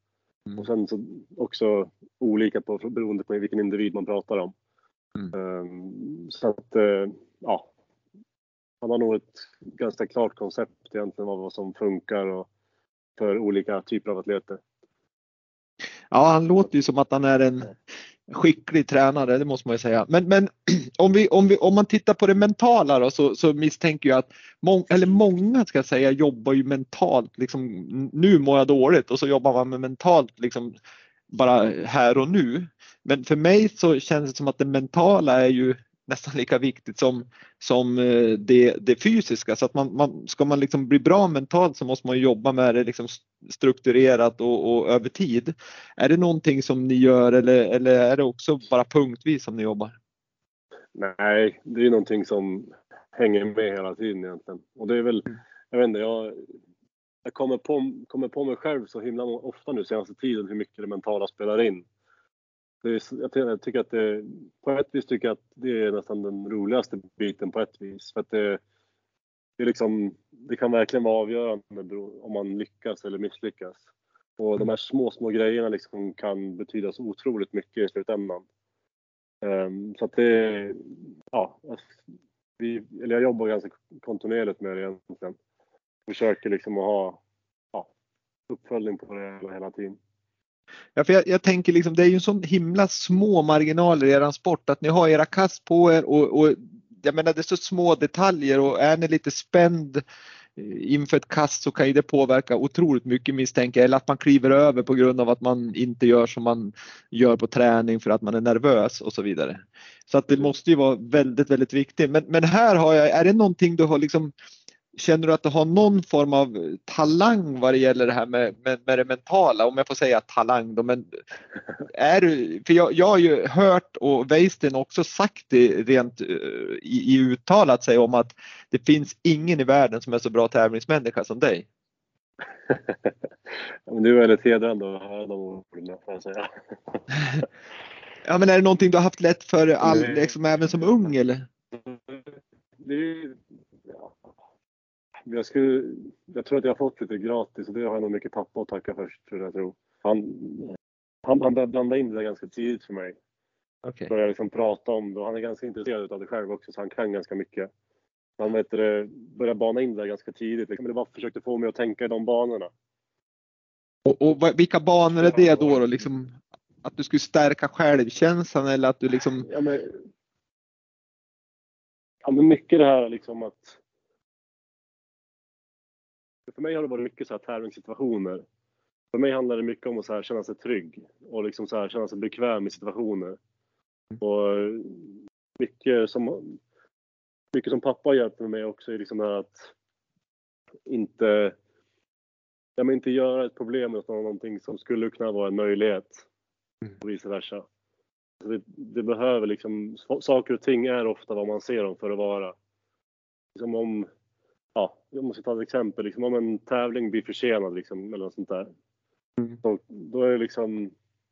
Mm. Och sen så också olika på, beroende på vilken individ man pratar om. Mm. Um, så att, uh, ja. Han har nog ett ganska klart koncept egentligen av vad som funkar och för olika typer av atleter. Ja, han låter ju som att han är en skicklig tränare, det måste man ju säga. Men, men om, vi, om, vi, om man tittar på det mentala då, så, så misstänker jag att mång, eller många ska jag säga jobbar ju mentalt. Liksom, nu mår jag dåligt och så jobbar man med mentalt liksom, bara här och nu. Men för mig så känns det som att det mentala är ju nästan lika viktigt som, som eh, det, det fysiska. Så att man, man, ska man liksom bli bra mentalt så måste man jobba med det liksom strukturerat och, och, över tid. Är det någonting som ni gör eller, eller är det också bara punktvis som ni jobbar? Nej, det är någonting som hänger med hela tiden egentligen. Och det är väl, mm. jag vet inte, jag, jag kommer, på, kommer på mig själv så himla ofta nu senaste tiden hur mycket det mentala spelar in jag tycker att det, på ett vis tycker jag att det är nästan den roligaste biten på ett vis. För att det, det, är liksom, det kan verkligen vara avgörande om man lyckas eller misslyckas. Och de här små, små grejerna liksom kan betyda så otroligt mycket i slutändan. Um, så att det, ja, vi, eller jag jobbar ganska kontinuerligt med det egentligen. försöker liksom att ha ja, uppföljning på det hela tiden. Ja, för jag, jag, tänker liksom, det är ju så himla små marginaler i er sport att ni har era kast på er och, och jag menar det är så små detaljer och är ni lite spänd eh, inför ett kast så kan ju det påverka otroligt mycket misstänker jag. Eller att man kliver över på grund av att man inte gör som man gör på träning för att man är nervös och så vidare. Så att det måste ju vara väldigt, väldigt viktigt. Men, men här har jag, är det någonting du har liksom Känner du att du har någon form av talang vad det gäller det här med, med, med det mentala? Om jag får säga talang då, men är du, för jag, jag har ju hört och Weisten också sagt det rent uh, i, i uttalat sig om att det finns ingen i världen som är så bra tävlingsmänniska som dig. du är väldigt hedrande att höra de orden får jag säga. ja men är det någonting du har haft lätt för all, liksom, även som ung eller? Det är, jag, skulle, jag tror att jag har fått lite gratis och det har jag nog mycket pappa att tacka för, tror jag tror. Han, han, han började blanda in det ganska tidigt för mig. Okay. Började liksom prata om det och han är ganska intresserad av det själv också så han kan ganska mycket. Han vet det, började bana in det ganska tidigt. Liksom. Det bara försökte få mig att tänka i de banorna. Och, och vilka banor är det då? då? Liksom, att du skulle stärka självkänslan eller att du liksom... Ja, men, ja, men mycket det här liksom att för mig har det varit mycket så här tävlingssituationer. För mig handlar det mycket om att så här känna sig trygg och liksom så här känna sig bekväm i situationer. Och mycket som, mycket som pappa har hjälpt mig också är liksom det att inte, ja, men inte göra ett problem av någonting som skulle kunna vara en möjlighet och vice versa. Det, det, behöver liksom, saker och ting är ofta vad man ser dem för att vara. Liksom om ja, jag måste ta ett exempel. Liksom, om en tävling blir försenad liksom, eller något sånt där. Mm. Så, då är det liksom,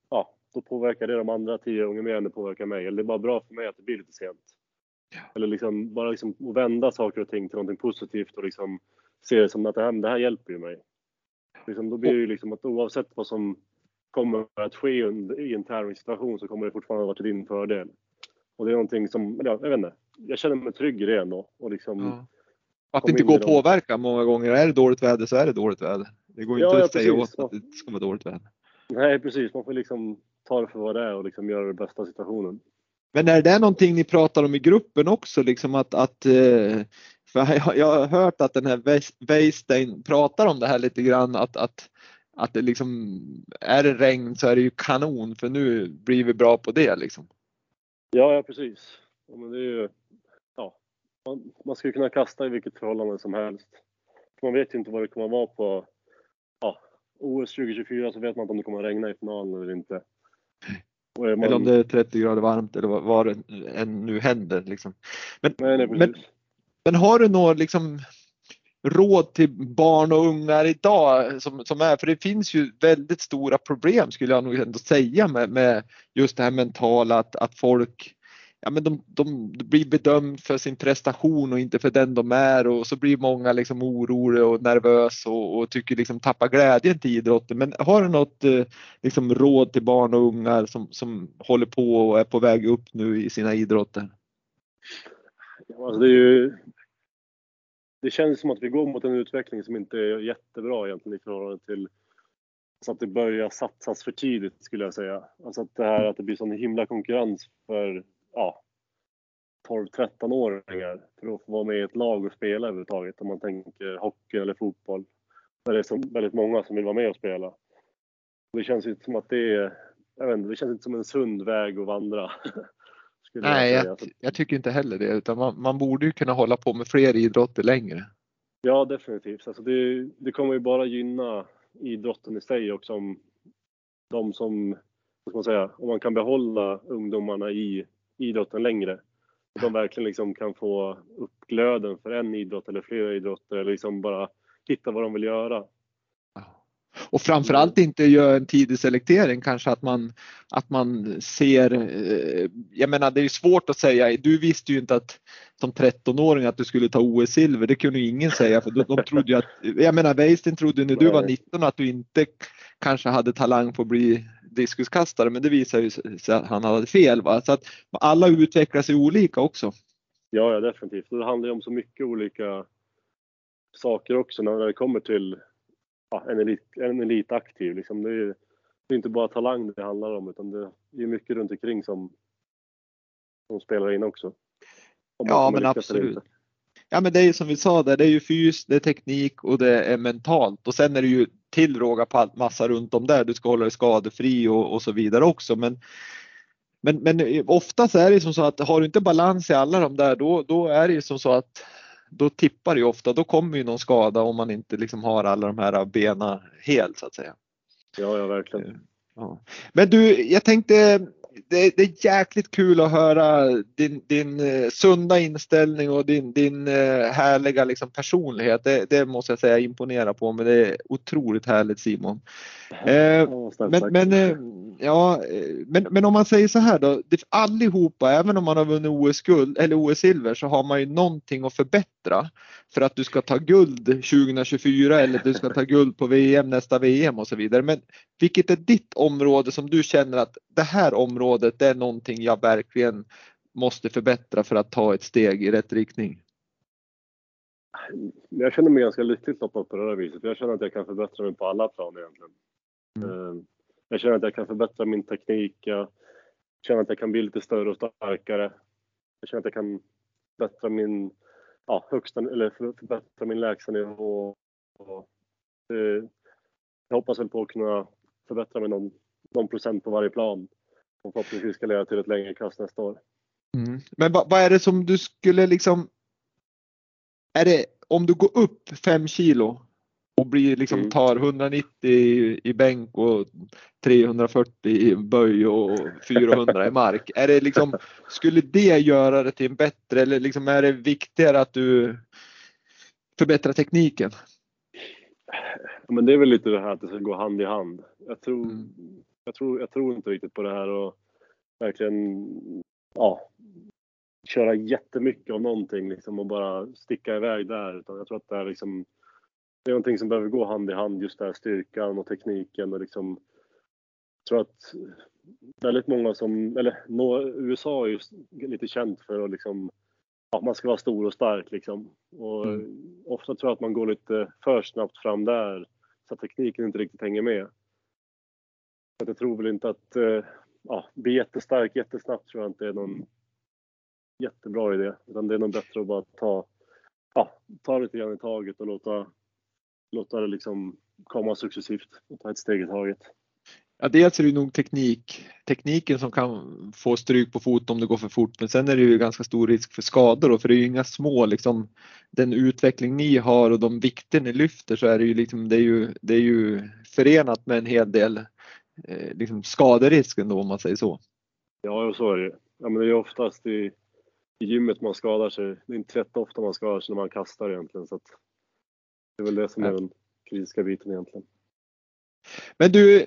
ja, då påverkar det de andra tio gånger mer än det påverkar mig. Eller det är bara bra för mig att det blir lite sent. Ja. Eller liksom, bara liksom vända saker och ting till någonting positivt och liksom se det som att det här, det här hjälper ju mig. Liksom, då blir det ju liksom att oavsett vad som kommer att ske i en tävlingssituation så kommer det fortfarande vara till din fördel. Och det är någonting som, ja, jag vet inte, jag känner mig trygg i det ändå. Och liksom, ja. Att det inte går att påverka många gånger. Är det dåligt väder så är det dåligt väder. Det går inte ja, att säga åt att det ska vara dåligt väder. Nej precis, man får liksom ta det för vad det är och liksom göra det bästa av situationen. Men är det någonting ni pratar om i gruppen också? Liksom att, att, eh, för jag har hört att den här Weistein pratar om det här lite grann att, att, att det liksom, är det regn så är det ju kanon för nu blir vi bra på det liksom. Ja, ja precis. Ja, men det är ju man, man ska kunna kasta i vilket förhållande som helst. Man vet ju inte vad det kommer att vara på ja, OS 2024 så vet man inte om det kommer att regna i finalen eller inte. Man... Eller om det är 30 grader varmt eller vad, vad det än nu händer. Liksom. Men, nej, nej, men, men, har du några liksom, råd till barn och ungar idag som, som är, för det finns ju väldigt stora problem skulle jag nog ändå säga med, med just det här mentala att, att folk ja, men de, de, blir bedömd för sin prestation och inte för den de är och så blir många liksom oroliga och nervösa och, och tycker liksom tappar glädjen till idrotten. Men har du något eh, liksom råd till barn och ungar som, som håller på och är på väg upp nu i sina idrotter? Alltså det, är ju, det känns som att vi går mot en utveckling som inte är jättebra egentligen i förhållande till så att det börjar satsas för tidigt skulle jag säga. Alltså att det här att det blir sån himla konkurrens för ja, 12-13-åringar för att få vara med i ett lag och spela överhuvudtaget. Om man tänker hockey eller fotboll. Där det är så väldigt många som vill vara med och spela. Det känns inte som att det är, jag vet inte, det känns inte som en sund väg att vandra. Nej, jag, jag, jag, tycker inte heller det. Utan man, man, borde ju kunna hålla på med fler idrotter längre. Ja, definitivt. Alltså det, det kommer ju bara gynna idrotten i sig också om de som, vad man säga, om man kan behålla ungdomarna i idrotten längre. De verkligen liksom kan få upp glöden för en idrott eller flera idrotter eller liksom bara hitta vad de vill göra. Och framförallt inte göra en tidig selektering kanske att man, att man ser, eh, jag menar det är svårt att säga, du visste ju inte att som 13-åring att du skulle ta OS-silver, det kunde ju ingen säga för de, de trodde ju att, jag menar Weistin trodde när du var 19 att du inte kanske hade talang på att bli diskuskastare men det visar ju sig att han hade fel. Va? Så att alla utvecklar sig olika också. Ja, ja definitivt. Det handlar ju om så mycket olika saker också när det kommer till ja, en, elit, en elitaktiv. Liksom. Det, är, det är inte bara talang det handlar om utan det är mycket runt omkring som, som spelar in också. Ja men absolut. Ja men det är ju som vi sa där, det är ju fys, det är teknik och det är mentalt och sen är det ju tillråga på allt massa runt om där. Du ska hålla dig skadefri och, och så vidare också. Men, men, men ofta så är det som så att har du inte balans i alla de där då, då är det som så att då tippar det ju ofta. Då kommer ju någon skada om man inte liksom har alla de här bena helt så att säga. Ja, ja verkligen. Eh, ja. Men du, jag tänkte det, det, är jäkligt kul att höra din, din uh, sunda inställning och din, din uh, härliga liksom, personlighet. Det, det, måste jag säga imponerar på mig. Det är otroligt härligt Simon. Uh, men, men, ja, men, men om man säger så här då. Allihopa, även om man har vunnit OS-guld eller OS-silver så har man ju någonting att förbättra för att du ska ta guld 2024 eller du ska ta guld på VM nästa VM och så vidare. Men vilket är ditt område som du känner att det här området det är någonting jag verkligen måste förbättra för att ta ett steg i rätt riktning? Jag känner mig ganska lyckligt loppad på det här viset. Jag känner att jag kan förbättra mig på alla plan egentligen. Mm. Eh, jag känner att jag kan förbättra min teknik. Jag känner att jag kan bli lite större och starkare. Jag känner att jag kan förbättra min ja, högsta, eller förbättra min lägsta nivå. Och, eh, jag hoppas väl på att kunna förbättra mig någon, någon procent på varje plan. Och förhoppningsvis ska leda till ett längre kast nästa år. Mm. Men vad, vad är det som du skulle liksom... Är det om du går upp 5 kilo och blir liksom mm. tar 190 i, i bänk och 340 i böj och 400 i mark. Är det liksom, skulle det göra det till en bättre eller liksom är det viktigare att du förbättrar tekniken? Men det är väl lite det här att det ska gå hand i hand. Jag tror, mm. Jag tror, jag tror inte riktigt på det här och verkligen ja, köra jättemycket av någonting liksom och bara sticka iväg där. Utan jag tror att det är liksom det är någonting som behöver gå hand i hand, just det här styrkan och tekniken och liksom jag tror att väldigt många som, eller USA är ju lite känt för att liksom, ja, man ska vara stor och stark liksom. Och mm. ofta tror jag att man går lite för snabbt fram där så att tekniken inte riktigt hänger med. Så jag tror väl inte att, eh, ja, bli jättestark jättesnabbt tror jag inte är någon jättebra idé. Utan det är nog bättre att bara ta, ja, ta lite grann i taget och låta låta det liksom komma successivt och ta ett steg i taget. Ja, dels är det nog teknik, tekniken som kan få stryk på foten om det går för fort, men sen är det ju ganska stor risk för skador då, för det är ju inga små liksom den utveckling ni har och de vikter ni lyfter så är det ju liksom det är ju, det är ju förenat med en hel del eh, liksom skaderisk ändå om man säger så. Ja, så är det. Ja, men det är oftast i, i gymmet man skadar sig. Det är inte rätt ofta man skadar sig när man kastar egentligen så det är väl det som är den kritiska biten egentligen. Men du,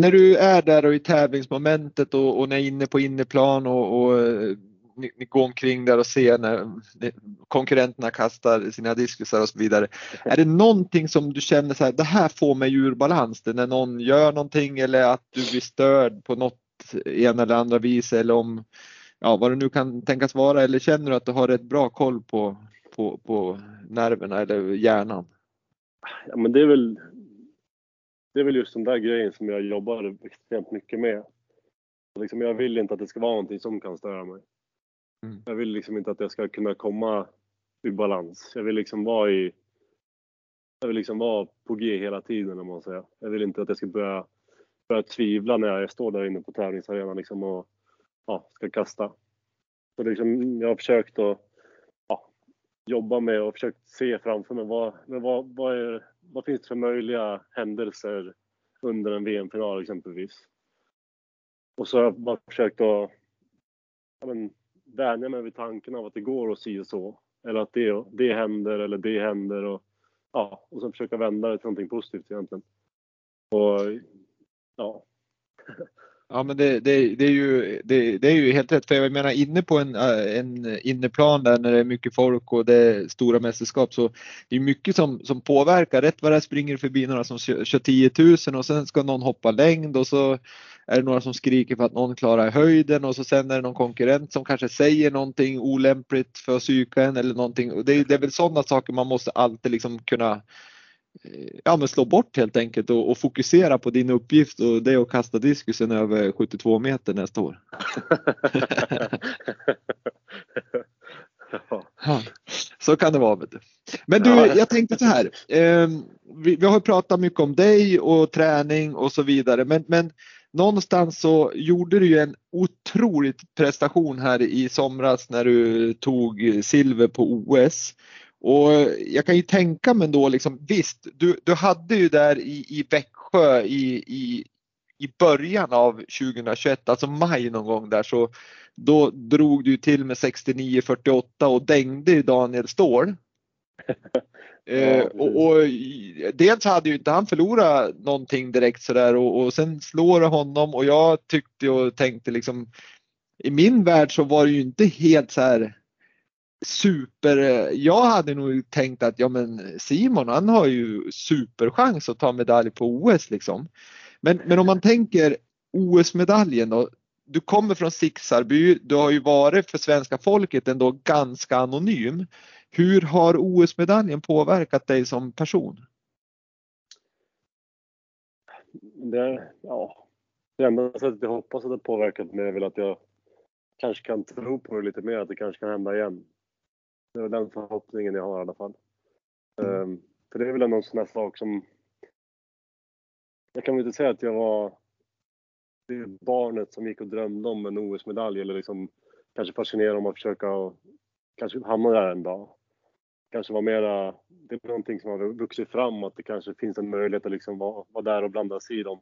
när du är där och i tävlingsmomentet och, och när är inne på inneplan och, och ni, ni, går omkring där och ser när konkurrenterna kastar sina diskusar och så vidare. Är det någonting som du känner så här, det här får mig ur balans? Det när någon gör någonting eller att du blir störd på något ena eller andra vis eller om ja, vad det nu kan tänkas vara eller känner du att du har rätt bra koll på, på, på nerverna eller hjärnan? Ja, men det är väl det är väl just den där grejen som jag jobbar extremt mycket med. Liksom, jag vill inte att det ska vara någonting som kan störa mig. Mm. Jag vill liksom inte att jag ska kunna komma i balans. Jag vill liksom vara i jag vill liksom vara på G hela tiden om man säger. Jag vill inte att jag ska börja, börja tvivla när jag står där inne på tävlingsarenan liksom och ja, ska kasta. Så liksom, jag har försökt att jobba med och försökt se framför mig vad, vad, vad, är, vad finns det för möjliga händelser under en VM-final exempelvis. Och så har jag bara försökt att ja, men, vänja mig vid tanken av att det går att si och så. Eller att det, det händer eller det händer. Och, ja, och sen försöka vända det till någonting positivt egentligen. Och ja. Ja men det, det, det, är ju, det, det, är ju helt rätt. För jag menar inne på en, äh, en inneplan där när det är mycket folk och det är stora mästerskap så det är mycket som, som påverkar. Rätt vad det är springer förbi några som kör, kör 10 000 och sen ska någon hoppa längd och så är det några som skriker för att någon klarar höjden och så sen är det någon konkurrent som kanske säger någonting olämpligt för att psyka en eller någonting. Det, det är väl sådana saker man måste alltid liksom kunna ja, men slå bort helt enkelt och, och, fokusera på din uppgift och det är att kasta diskusen över 72 meter nästa år. ja. Så kan det vara. Men du, jag tänkte så här. Eh, vi, vi, har pratat mycket om dig och träning och så vidare, men, men någonstans så gjorde du ju en otroligt prestation här i somras när du tog silver på OS. Och jag kan ju tänka mig då liksom visst, du, du hade ju där i, i Växjö i, i, i början av 2021, alltså maj någon gång där så då drog du till med 69-48 och dängde Daniel Ståhl. eh, och, och, dels hade ju inte han förlorat någonting direkt sådär och, och sen slår det honom och jag tyckte och tänkte liksom i min värld så var det ju inte helt så här super, eh, jag hade nog tänkt att ja men Simon han har ju superchans att ta medalj på OS liksom. Men, men om man tänker OS-medaljen då. Du kommer från Sixarby, du har ju varit för svenska folket ändå ganska anonym. Hur har OS-medaljen påverkat dig som person? Det, ja, det enda sättet jag hoppas att det påverkat mig är väl att jag kanske kan tro på det lite mer, att det kanske kan hända igen. Det är den förhoppningen jag har i alla fall. Mm. Um, för det är väl en sån här sak som... Jag kan väl inte säga att jag var det barnet som gick och drömde om en OS-medalj eller liksom kanske fascinerad om att försöka och kanske hamna där en dag. Kanske var mera, det är någonting som har vuxit fram att det kanske finns en möjlighet att liksom vara, vara där och blanda sig i de,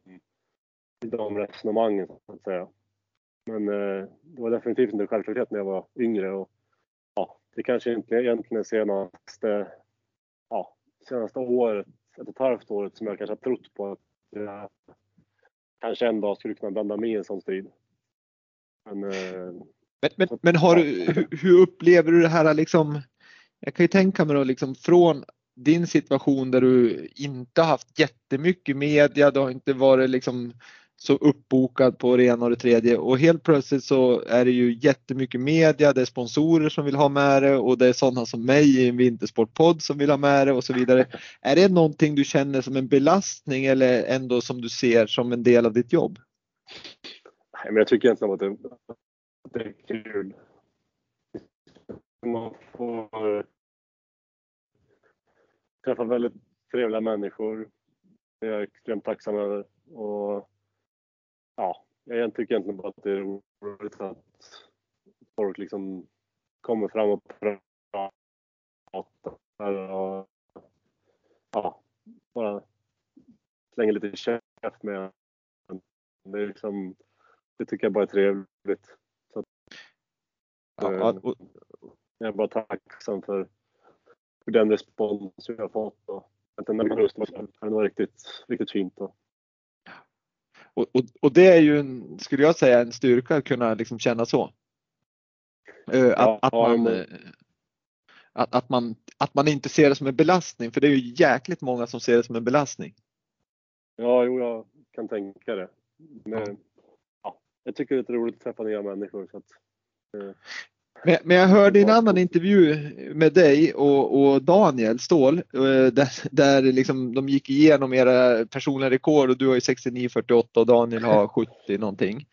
i de resonemangen så att säga. Men eh, det var definitivt inte en självklarhet när jag var yngre och det kanske inte egentligen senaste, ja, senaste året, ett och ett halvt året som jag kanske har trott på att jag kanske en dag skulle kunna blanda mig i en sån strid. Men, eh, men, men, men har du, hur upplever du det här liksom? Jag kan ju tänka mig då liksom från din situation där du inte haft jättemycket media, det har inte varit liksom så uppbokad på det ena och det tredje och helt plötsligt så är det ju jättemycket media, det är sponsorer som vill ha med det och det är sådana som mig i en vintersportpodd som vill ha med det och så vidare. Är det någonting du känner som en belastning eller ändå som du ser som en del av ditt jobb? Nej, men jag tycker egentligen att det, att det är kul. Man får träffa väldigt trevliga människor. Det är jag extremt tacksam över. Och ja, jag tycker egentligen bara att det är roligt att folk liksom kommer fram och pratar och ja, bara slänger lite käft med det, är liksom, det tycker jag bara är trevligt. Så ja, eh, jag är bara tacksam för, för den respons jag har fått. Och att den rösten var riktigt, riktigt fint. Och, och, och, och, det är ju, en, skulle jag säga, en styrka att kunna liksom känna så. Uh, att, att, man, uh, att, att, man, att man inte ser det som en belastning, för det är ju jäkligt många som ser det som en belastning. Ja, jo, jag kan tänka det. Men, ja. jag tycker det är roligt att träffa nya människor. Så att, uh, men, men jag hörde i en annan intervju med dig och, och Daniel Ståhl eh, där, där liksom de gick igenom era personliga rekord och du har ju 69,48 och Daniel har 70 någonting.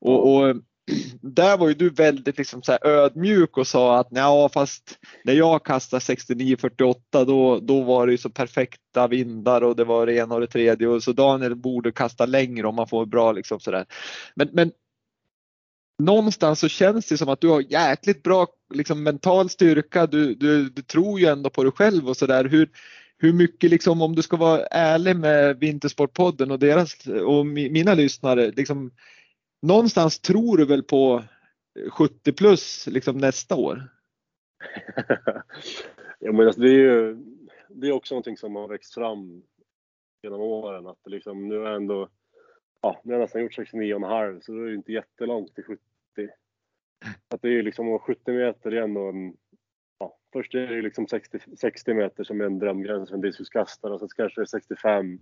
Och, och där var ju du väldigt liksom så ödmjuk och sa att ja fast när jag kastade 69,48 då, då var det ju så perfekta vindar och det var det ena och det tredje och så Daniel borde kasta längre om man får bra liksom sådär. Men, men någonstans så känns det som att du har jäkligt bra liksom, mental styrka. Du, du, du tror ju ändå på dig själv och sådär. Hur, hur mycket liksom om du ska vara ärlig med Vintersportpodden och deras och mina lyssnare. Liksom, någonstans tror du väl på 70 plus liksom nästa år? ja, men alltså, det är ju det är också någonting som har växt fram genom åren. Att liksom, nu är ändå ja, nu har jag nästan gjort 69,5 så då är det inte jättelångt till 70. Att det är liksom 70 meter igen och en, ja, först är det liksom 60, 60 meter som är en drömgräns för en diskuskastare och sen kanske det är 65.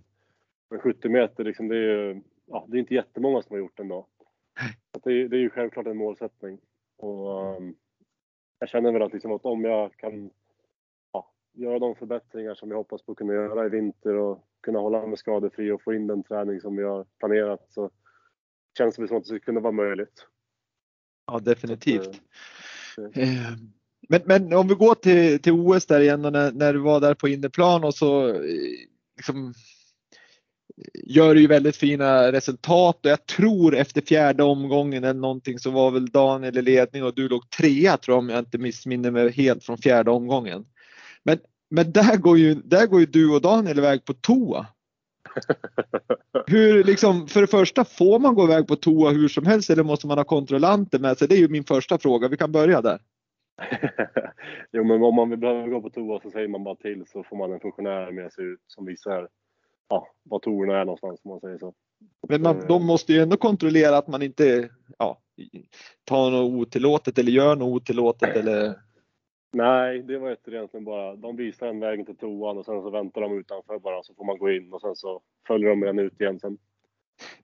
Men 70 meter liksom, det är ju, ja, det är inte jättemånga som har gjort den då. Att det, är, det är ju självklart en målsättning. Och, um, jag känner väl att, liksom att om jag kan ja, göra de förbättringar som jag hoppas på att kunna göra i vinter och kunna hålla mig skadefri och få in den träning som vi har planerat så känns det som att det skulle kunna vara möjligt. Ja, definitivt. Eh, men, men om vi går till, till OS där igen när, när du var där på inneplan och så eh, liksom, gör du ju väldigt fina resultat och jag tror efter fjärde omgången eller någonting så var väl Daniel i ledning och du låg trea tror jag om jag inte missminner mig helt från fjärde omgången. Men, men där, går ju, där går ju du och Daniel iväg på toa. Hur liksom, för det första, får man gå iväg på toa hur som helst eller måste man ha kontrollanter med sig? Det är ju min första fråga. Vi kan börja där. jo, men om man behöver gå på toa så säger man bara till så får man en funktionär med sig som visar ja, var toorna är någonstans om man säger så. Men man, de måste ju ändå kontrollera att man inte ja, tar något otillåtet eller gör något otillåtet eller? Nej, det var egentligen bara, de visar en väg till toan och sen så väntar de utanför bara så får man gå in och sen så följer de den ut igen sen.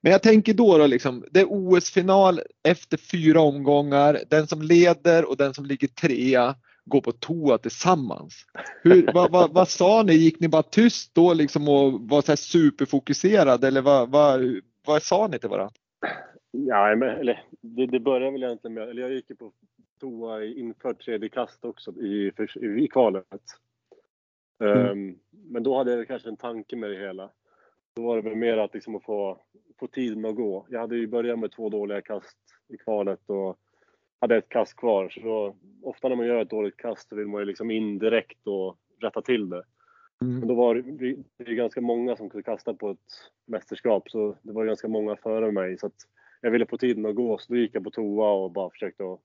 Men jag tänker då, då liksom, det är OS-final efter fyra omgångar. Den som leder och den som ligger trea går på toa tillsammans. Hur, vad, vad, vad, sa ni? Gick ni bara tyst då liksom och var så här superfokuserade eller vad, vad, vad sa ni till varandra? Ja, men, eller, det, det började väl egentligen med, eller jag gick ju på toa inför tredje kast också i, i, i kvalet. Mm. Um, men då hade jag kanske en tanke med det hela. Då var det väl mer att, liksom, att få, få tiden att gå. Jag hade ju börjat med två dåliga kast i kvalet och hade ett kast kvar. Så då, ofta när man gör ett dåligt kast så vill man ju liksom indirekt och rätta till det. Mm. Men då var det, det ganska många som kunde kasta på ett mästerskap så det var ganska många före mig. Så jag ville få tiden att gå så då gick jag på toa och bara försökte att,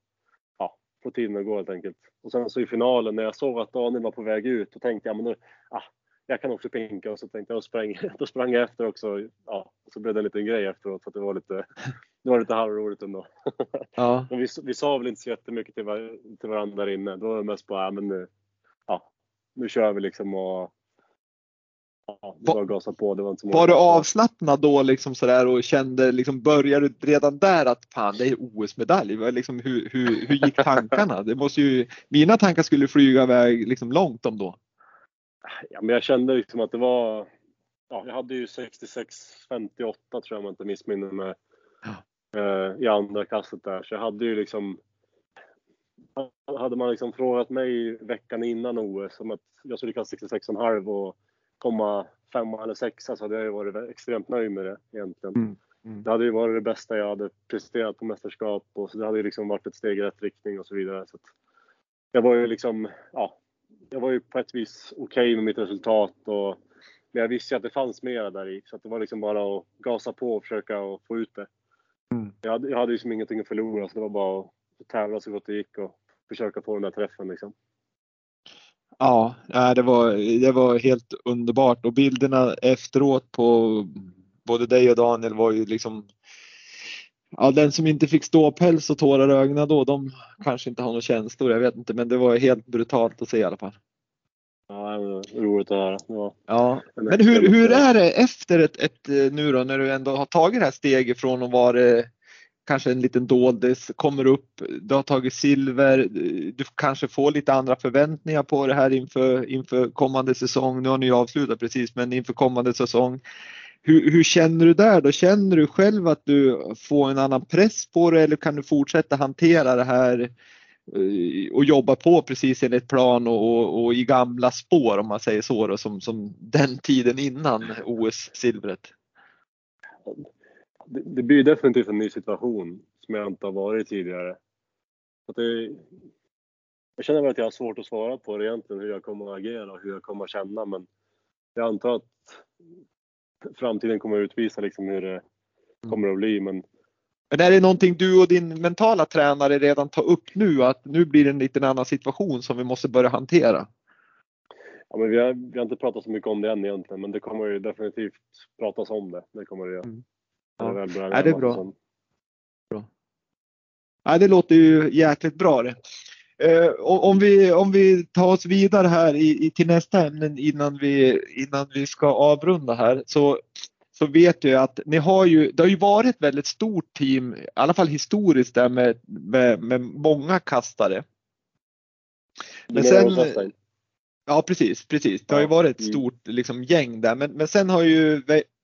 få tiden att gå helt enkelt. Och sen så i finalen när jag såg att Daniel var på väg ut då tänkte jag men nu, ah, jag kan också pinka och så tänkte jag och sprang, då sprang jag efter också. Ja, så blev det en liten grej efteråt att det var lite, det var lite halvroligt ändå. Ja. Men vi, vi sa väl inte så jättemycket till, var, till varandra där inne. Då var det mest bara, ja, men nu, ja, nu kör vi liksom och Ja, det var gasa på. Det var, inte var du avslappnad då liksom sådär och kände liksom började du redan där att fan det är OS-medalj? Liksom, hur, hur, hur gick tankarna? Det måste ju, mina tankar skulle flyga iväg liksom långt om då. Ja, men jag kände liksom att det var, ja, jag hade ju 66-58 tror jag om jag inte missminner mig eh, i andra kastet där. Så jag hade ju liksom, hade man liksom frågat mig veckan innan OS om att jag skulle kasta 66,5 och komma femma eller sexa så hade jag ju varit extremt nöjd med det egentligen. Mm. Mm. Det hade ju varit det bästa jag hade presterat på mästerskap och så det hade ju liksom varit ett steg i rätt riktning och så vidare. Så jag var ju liksom, ja, jag var ju på ett vis okej okay med mitt resultat och men jag visste ju att det fanns mer där i så det var liksom bara att gasa på och försöka och få ut det. Mm. Jag, hade, jag hade ju som ingenting att förlora så det var bara att tävla så gott det gick och försöka få den där träffen liksom. Ja, det var, det var helt underbart och bilderna efteråt på både dig och Daniel var ju liksom Ja, den som inte fick ståpäls och tårar i ögonen då, de kanske inte har några känslor, jag vet inte, men det var helt brutalt att se i alla fall. Ja, roligt att höra. Ja. ja. Men hur, hur är det efter ett, ett, nu då, när du ändå har tagit det här steget från att vara kanske en liten doldis, kommer upp, du har tagit silver, du kanske får lite andra förväntningar på det här inför, inför kommande säsong. Nu har ni ju avslutat precis, men inför kommande säsong. Hur, hur, känner du där då? Känner du själv att du får en annan press på det eller kan du fortsätta hantera det här eh, och jobba på precis enligt plan och, och, och, i gamla spår om man säger så då, som, som den tiden innan OS-silvret? Det, det blir definitivt en ny situation som jag inte har varit tidigare. Att det, jag känner väl att jag har svårt att svara på det egentligen, hur jag kommer att agera och hur jag kommer att känna men jag antar att framtiden kommer att utvisa liksom hur det mm. kommer att bli. Men... men är det någonting du och din mentala tränare redan tar upp nu att nu blir det en liten annan situation som vi måste börja hantera? Ja, men vi, har, vi har inte pratat så mycket om det än egentligen, men det kommer ju definitivt pratas om det. Det kommer det göra. Mm. Ja. Det, bra Ja, det är bra. Mattsson. Ja, det låter ju jäkligt bra det. Eh, om, vi, om vi tar oss vidare här i, i, till nästa ämne innan vi, innan vi ska avrunda här så, så vet jag att ni har ju, det har ju varit ett väldigt stort team, i alla fall historiskt där med, med, med många kastare. Men sen-? Ja precis, precis. Det har ju varit ett mm. stort liksom, gäng där men, men sen har ju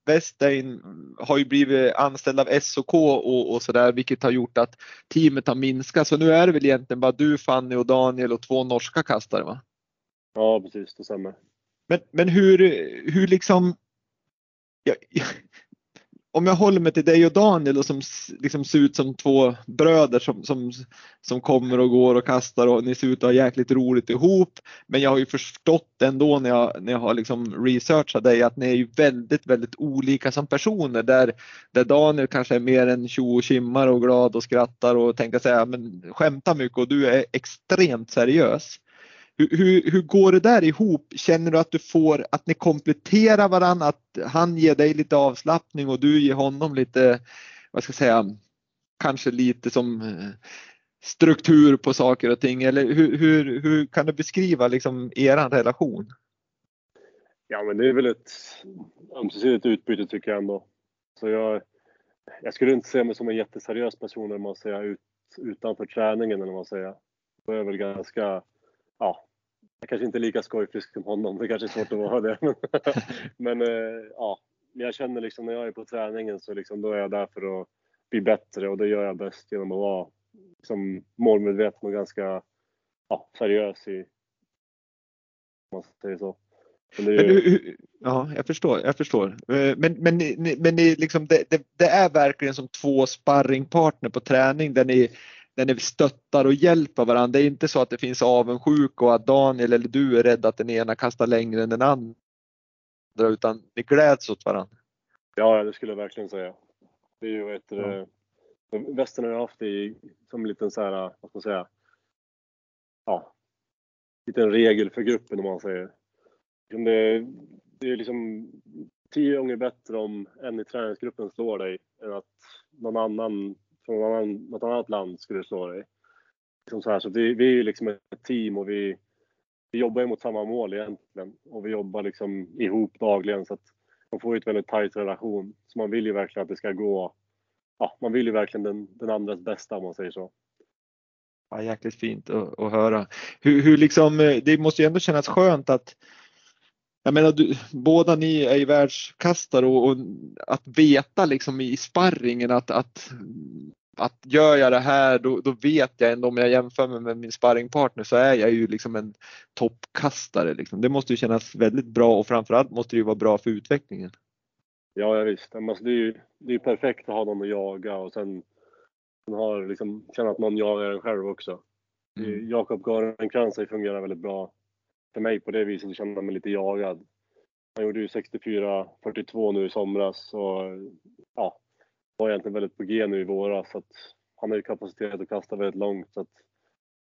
Westein har ju blivit anställd av SOK och, och sådär vilket har gjort att teamet har minskat. Så nu är det väl egentligen bara du, Fanny och Daniel och två norska kastare va? Ja, precis. Det stämmer. Men, men hur, hur liksom ja, om jag håller mig till dig och Daniel och som liksom ser ut som två bröder som, som, som kommer och går och kastar och ni ser ut att ha jäkligt roligt ihop. Men jag har ju förstått ändå när jag, när jag har liksom researchat dig att ni är ju väldigt, väldigt olika som personer där, där Daniel kanske är mer en tjo och tjimmar och glad och skrattar och tänker säga men skämtar mycket och du är extremt seriös. Hur, hur, går det där ihop? Känner du att du får att ni kompletterar varandra, att han ger dig lite avslappning och du ger honom lite, vad ska jag säga, kanske lite som eh, struktur på saker och ting eller hur, hur, hur kan du beskriva liksom eran relation? Ja, men det är väl ett ömsesidigt utbyte tycker jag ändå. Så jag, jag skulle inte se mig som en jätteseriös person eller man säger, ut, utanför träningen eller vad man säger. Då är jag väl ganska, ja, jag kanske inte är lika skojfrisk som honom. Det kanske är svårt att vara det. Men, eh, ja, jag känner liksom när jag är på träningen så liksom, då är jag där för att bli bättre och det gör jag bäst genom att vara liksom, målmedveten och ganska ja, seriös i, om man säger så. Ju, ja, jag förstår, jag förstår. Eh, Men, men, ni- men ni liksom, det, det, det är verkligen som två sparringpartner på träning där ni, där ni stöttar och hjälper varandra. Det är inte så att det finns avundsjuk och att Daniel eller du är rädd att den ena kastar längre än den andra utan ni gläds åt varandra. Ja, det skulle jag verkligen säga. Det är ju ett... Ja. Ja. Västern har ju haft i, som en liten så här, vad ska man säga, ja, liten regel för gruppen om man säger. Det, det är liksom tio gånger bättre om en i träningsgruppen slår dig än att någon annan från något annat land skulle slå dig. Liksom så här, så vi, vi är ju liksom ett team och vi, vi jobbar ju mot samma mål egentligen och vi jobbar liksom ihop dagligen så att man får ju ett väldigt tajt relation. Så man vill ju verkligen att det ska gå, ja, man vill ju verkligen den, den andras bästa om man säger så. Ja, jäkligt fint att, att höra. Hur, hur liksom, eh, det måste ju ändå kännas skönt att jag menar, du, båda ni är ju världskastare och, och att veta liksom i sparringen att, att, att gör jag det här då, då vet jag ändå om jag jämför mig med min sparringpartner så är jag ju liksom en toppkastare. Liksom. Det måste ju kännas väldigt bra och framförallt måste det ju vara bra för utvecklingen. Ja, ja visst. Alltså, det är ju det är perfekt att ha någon att jaga och sen, sen har liksom, känna att någon jagar en själv också. Mm. Jakob Garenkrantz har fungerat väldigt bra för mig på det viset, att känna mig lite jagad. Han gjorde ju 64-42 nu i somras och ja, var egentligen väldigt på G nu i våras. Så att han har ju kapacitet att kasta väldigt långt. Så att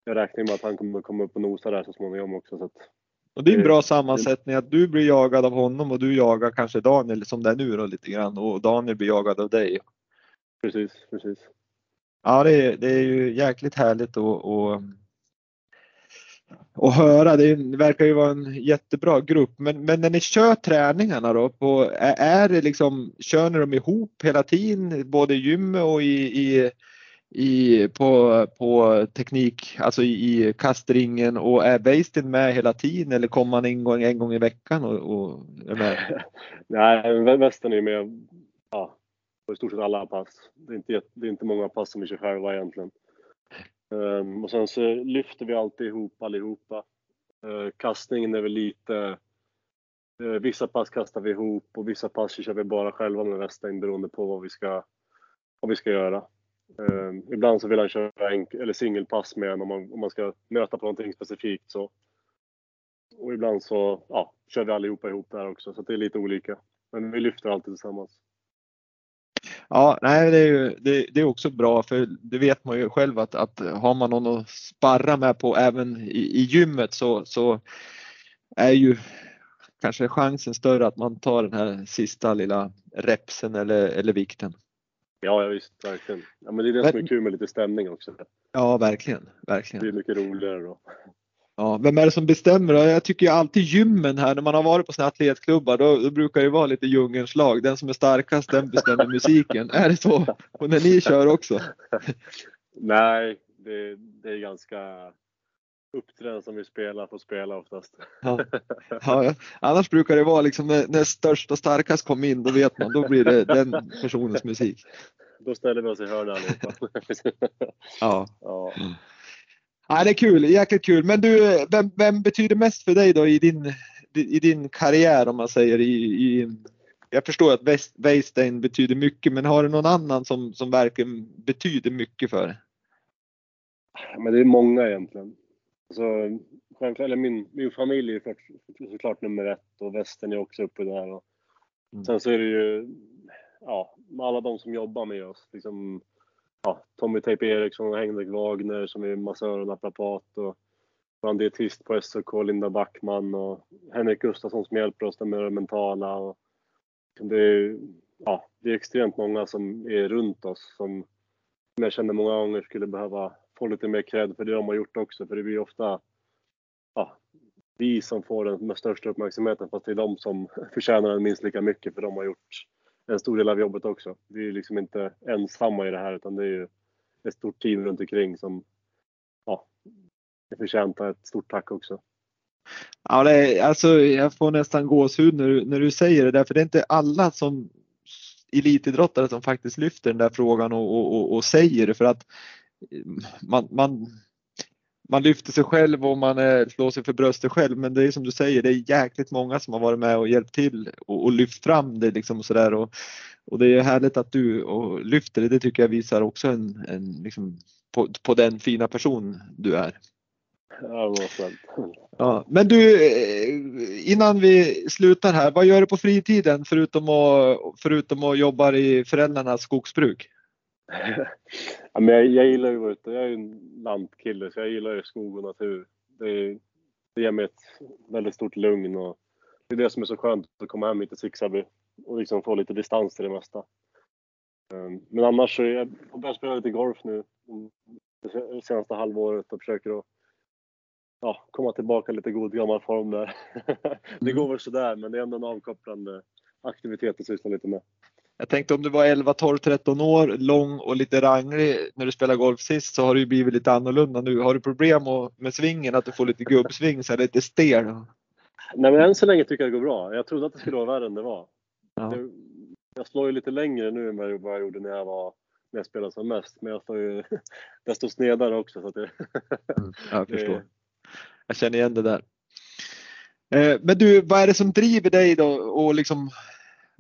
jag räknar med att han kommer komma upp och nosa där så småningom också. Så att, Och det är en bra sammansättning att du blir jagad av honom och du jagar kanske Daniel som det är nu då lite grann och Daniel blir jagad av dig. precis, precis. Ja, det är, det är ju jäkligt härligt att, att, och höra. Det, verkar ju vara en jättebra grupp. Men, men när ni kör träningarna då, på, är, det liksom, kör ni dem ihop hela tiden, både i gymmet och i, i, i, på, på teknik, alltså i, i kastringen och är Weistin med hela tiden eller kommer man en gång, en gång i veckan och, och är med? Nej, vä- är med ja, på i stort sett alla pass. Det är inte, det är inte många pass som vi kör själva egentligen. Um, och sen så lyfter vi alltid ihop allihopa. Uh, kastningen är väl lite... Uh, vissa pass kastar vi ihop och vissa pass kör vi bara själva med västen beroende på vad vi ska, vad vi ska göra. Ehm, ibland så vill han köra eller singelpass med en om man, om man ska nöta på någonting specifikt. Så. Och ibland så ja, kör vi allihopa ihop där också, så det är lite olika. Men vi lyfter alltid tillsammans. Ja, nej, det är ju det, det är också bra för det vet man ju själv att, att har man någon att sparra med på även i, i gymmet så, så är ju kanske chansen större att man tar den här sista lilla repsen eller, eller vikten. Ja, ja visst, verkligen. Ja, men det är det som är kul med lite stämning också. Ja, verkligen, verkligen. Det är mycket roligare då. Ja, vem är det som bestämmer? Jag tycker ju alltid gymmen här, när man har varit på sådana atletklubbar, då, då brukar det vara lite djungelns lag. Den som är starkast, den bestämmer musiken. Är det så? Och när ni kör också? Nej, det, det är ganska uppträdande som vi spelar får spela oftast. Ja. Ja, annars brukar det vara liksom när, när störst och starkast kommer in, då vet man, då blir det den personens musik. Då ställer vi oss i hörnet allihopa. Ja. ja. Ja, det är kul, jäkligt kul. Men du, vem, vem, betyder mest för dig då i din, i din karriär om man säger i, i jag förstår att Weistein betyder mycket, men har du någon annan som, som verkligen betyder mycket för dig? Men det är många egentligen. Alltså, självklart, eller min, min familj är såklart nummer ett och västern är också uppe där. Och mm. Sen så är det ju ja, alla de som jobbar med oss. Liksom, ja, Tommy Tejp Eriksson och Henrik Wagner som är massör och naprapat. Och vår dietist på SOK, Linda Backman och Henrik Gustafsson som hjälper oss med det mentala. Och liksom det, är, ja, det är extremt många som är runt oss som jag känner många gånger skulle behöva få lite mer cred för det de har gjort också. För det blir ofta ja, vi som får den största uppmärksamheten fast det är de som förtjänar den minst lika mycket för de har gjort en stor del av jobbet också. Vi är liksom inte ensamma i det här utan det är ju ett stort team runt omkring som ja, är förtjänt ett stort tack också. Ja, det är, alltså, jag får nästan gåshud när du, när du säger det där, för det är inte alla som elitidrottare som faktiskt lyfter den där frågan och, och, och, och säger det för att man, man, man lyfter sig själv och man är, slår sig för bröstet själv. Men det är som du säger, det är jäkligt många som har varit med och hjälpt till och, och lyft fram det liksom och sådär. Och, och det är härligt att du och lyfter det. Det tycker jag visar också en, en liksom, på, på den fina person du är. Ja, ja, men du, innan vi slutar här, vad gör du på fritiden förutom att, förutom att jobba i föräldrarnas skogsbruk? Ja, men jag, jag gillar ju att vara ute. Jag är ju en lantkille så jag gillar ju skog och natur. Det, det ger mig ett väldigt stort lugn och det är det som är så skönt att komma hem hit till Sixaby och liksom få lite distans till det mesta. Ehm, men annars så är jag, har börjat spela lite golf nu mm, det senaste halvåret och försöker att ja, komma tillbaka lite god gammal form där. det går väl sådär men det är ändå en avkopplande aktivitet att syssla lite med. Jag tänkte om du var 11, 12, 13 år, lång och lite ranglig när du spelade golf sist så har det ju blivit lite annorlunda nu. Har du problem med svingen, att du får lite gubbsving så är lite stel? Nej men än så länge tycker jag det går bra. Jag trodde att det skulle vara värre än det var. Ja. Jag slår ju lite längre nu än vad jag gjorde när jag var när jag spelade som mest. Men jag står ju desto snedare också. Så att det, mm, jag förstår. Jag känner igen det där. Eh, men du, vad är det som driver dig då och liksom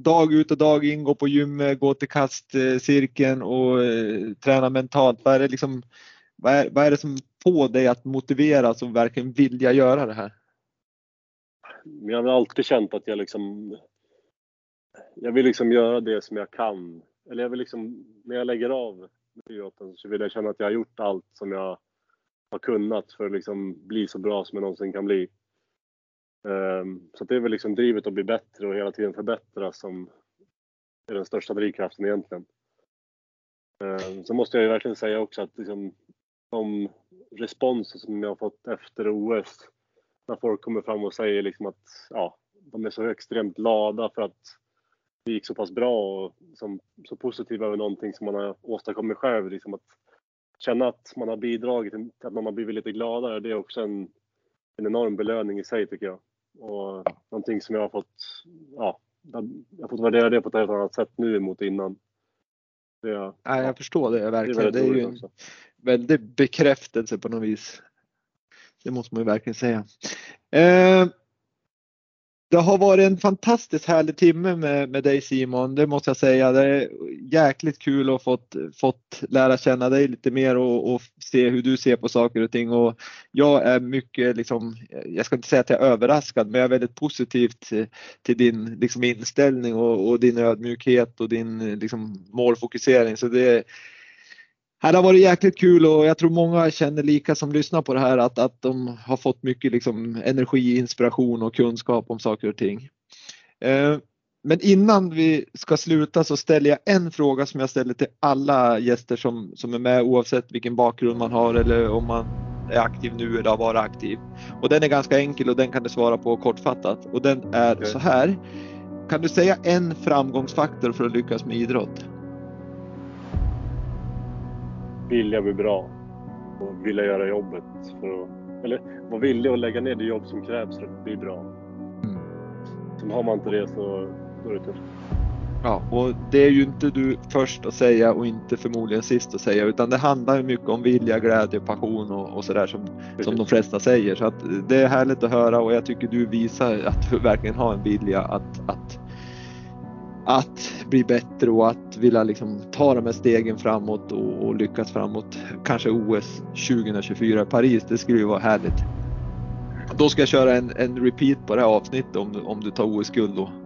dag ut och dag in gå på gymmet, gå till kastcirkeln och eh, träna mentalt? Vad är, det liksom, vad, är, vad är det som får dig att motiveras och verkligen vilja göra det här? Jag har alltid känt att jag liksom jag vill liksom göra det som jag kan. Eller jag vill liksom, när jag lägger av idrotten så vill jag känna att jag har gjort allt som jag har kunnat för att liksom bli så bra som jag någonsin kan bli. Ehm, så det är väl liksom drivet att bli bättre och hela tiden förbättras som är den största drivkraften egentligen. Ehm, så måste jag ju verkligen säga också att liksom, de responser som jag har fått efter OS, när folk kommer fram och säger liksom att ja, de är så extremt glada för att det gick så pass bra och som, så positiva över någonting som man har åstadkommit själv. Liksom att känna att man har bidragit till att man har blivit lite gladare, det är också en, en enorm belöning i sig tycker jag. Och någonting som jag har fått, ja, jag har fått värdera det på ett helt annat sätt nu mot innan. Det, ja, jag förstår det verkligen. Det är, det är ju en också. väldig bekräftelse på något vis. Det måste man ju verkligen säga. Eh, det har varit en fantastiskt härlig timme med, med dig Simon, det måste jag säga. Det är jäkligt kul att fått, fått lära känna dig lite mer och, och, se hur du ser på saker och ting. Och jag är mycket, liksom, jag ska inte säga att jag är överraskad, men jag är väldigt positiv till, eh, till din liksom, inställning och, och, din ödmjukhet och din eh, liksom, målfokusering. Så det, det har varit jäkligt kul och jag tror många känner lika som lyssnar på det här att, att de har fått mycket liksom energi, inspiration och kunskap om saker och ting. Eh, men innan vi ska sluta så ställer jag en fråga som jag ställer till alla gäster som, som är med oavsett vilken bakgrund man har eller om man är aktiv nu eller har varit aktiv. Och den är ganska enkel och den kan du svara på kortfattat och den är så här. Kan du säga en framgångsfaktor för att lyckas med idrott? Vilja bli bra och vilja göra jobbet. För att, eller vara villig att lägga ner det jobb som krävs för att bli bra. Mm. Sen har man inte det så då är det tufft. Ja, och det är ju inte du först att säga och inte förmodligen sist att säga utan det handlar ju mycket om vilja, glädje, passion och, och sådär som, som de flesta säger. Så att det är härligt att höra och jag tycker du visar att du verkligen har en vilja att, att, att bli bättre och att vilja liksom ta de här stegen framåt och, och lyckas framåt. Kanske OS 2024 i Paris, det skulle ju vara härligt. Då ska jag köra en, en repeat på det här avsnittet om, om du tar OS-guld då.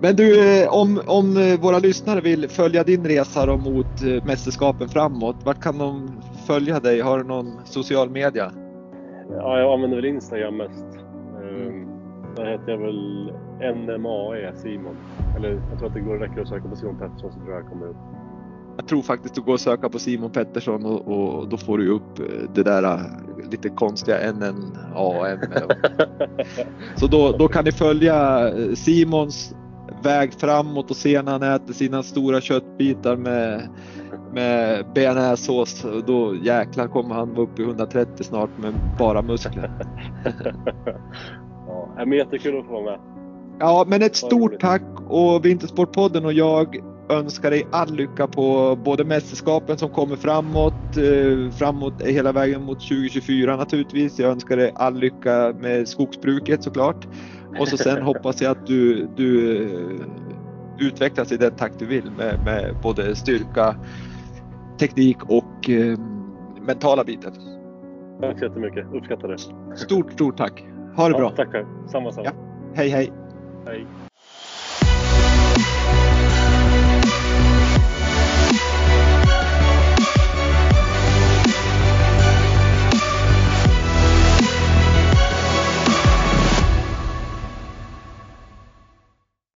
Men du, eh, om, om eh, våra lyssnare vill följa din resa då mot eh, mästerskapen framåt, vart kan de följa dig? Har du någon social media? Ja, jag använder väl Instagram mest. Mm. Där heter jag väl NMAE Simon. Eller jag tror att det går räcker att söka på Simon Pettersson så tror jag kommer upp. Jag tror faktiskt du går och söka på Simon Pettersson och, och då får du upp det där lite konstiga NNAM. Så då, då kan ni följa eh, Simons väg framåt och se när han äter sina stora köttbitar med, med bearnaisesås. Då jäklar kommer han vara uppe i 130 snart med bara muskler. men jättekul att få vara med. Ja, men ett stort tack och Vintersportpodden och jag önskar dig all lycka på både mästerskapen som kommer framåt, eh, framåt hela vägen mot 2024 naturligtvis. Jag önskar dig all lycka med skogsbruket såklart. Och så sen hoppas jag att du, du eh, utvecklas i den takt du vill med, med både styrka, teknik och eh, mentala biten. Tack så jättemycket, uppskattar det. Stort, stort tack. Ha det ja, bra. Tackar, samma sak. Ja. Hej, hej. Hej.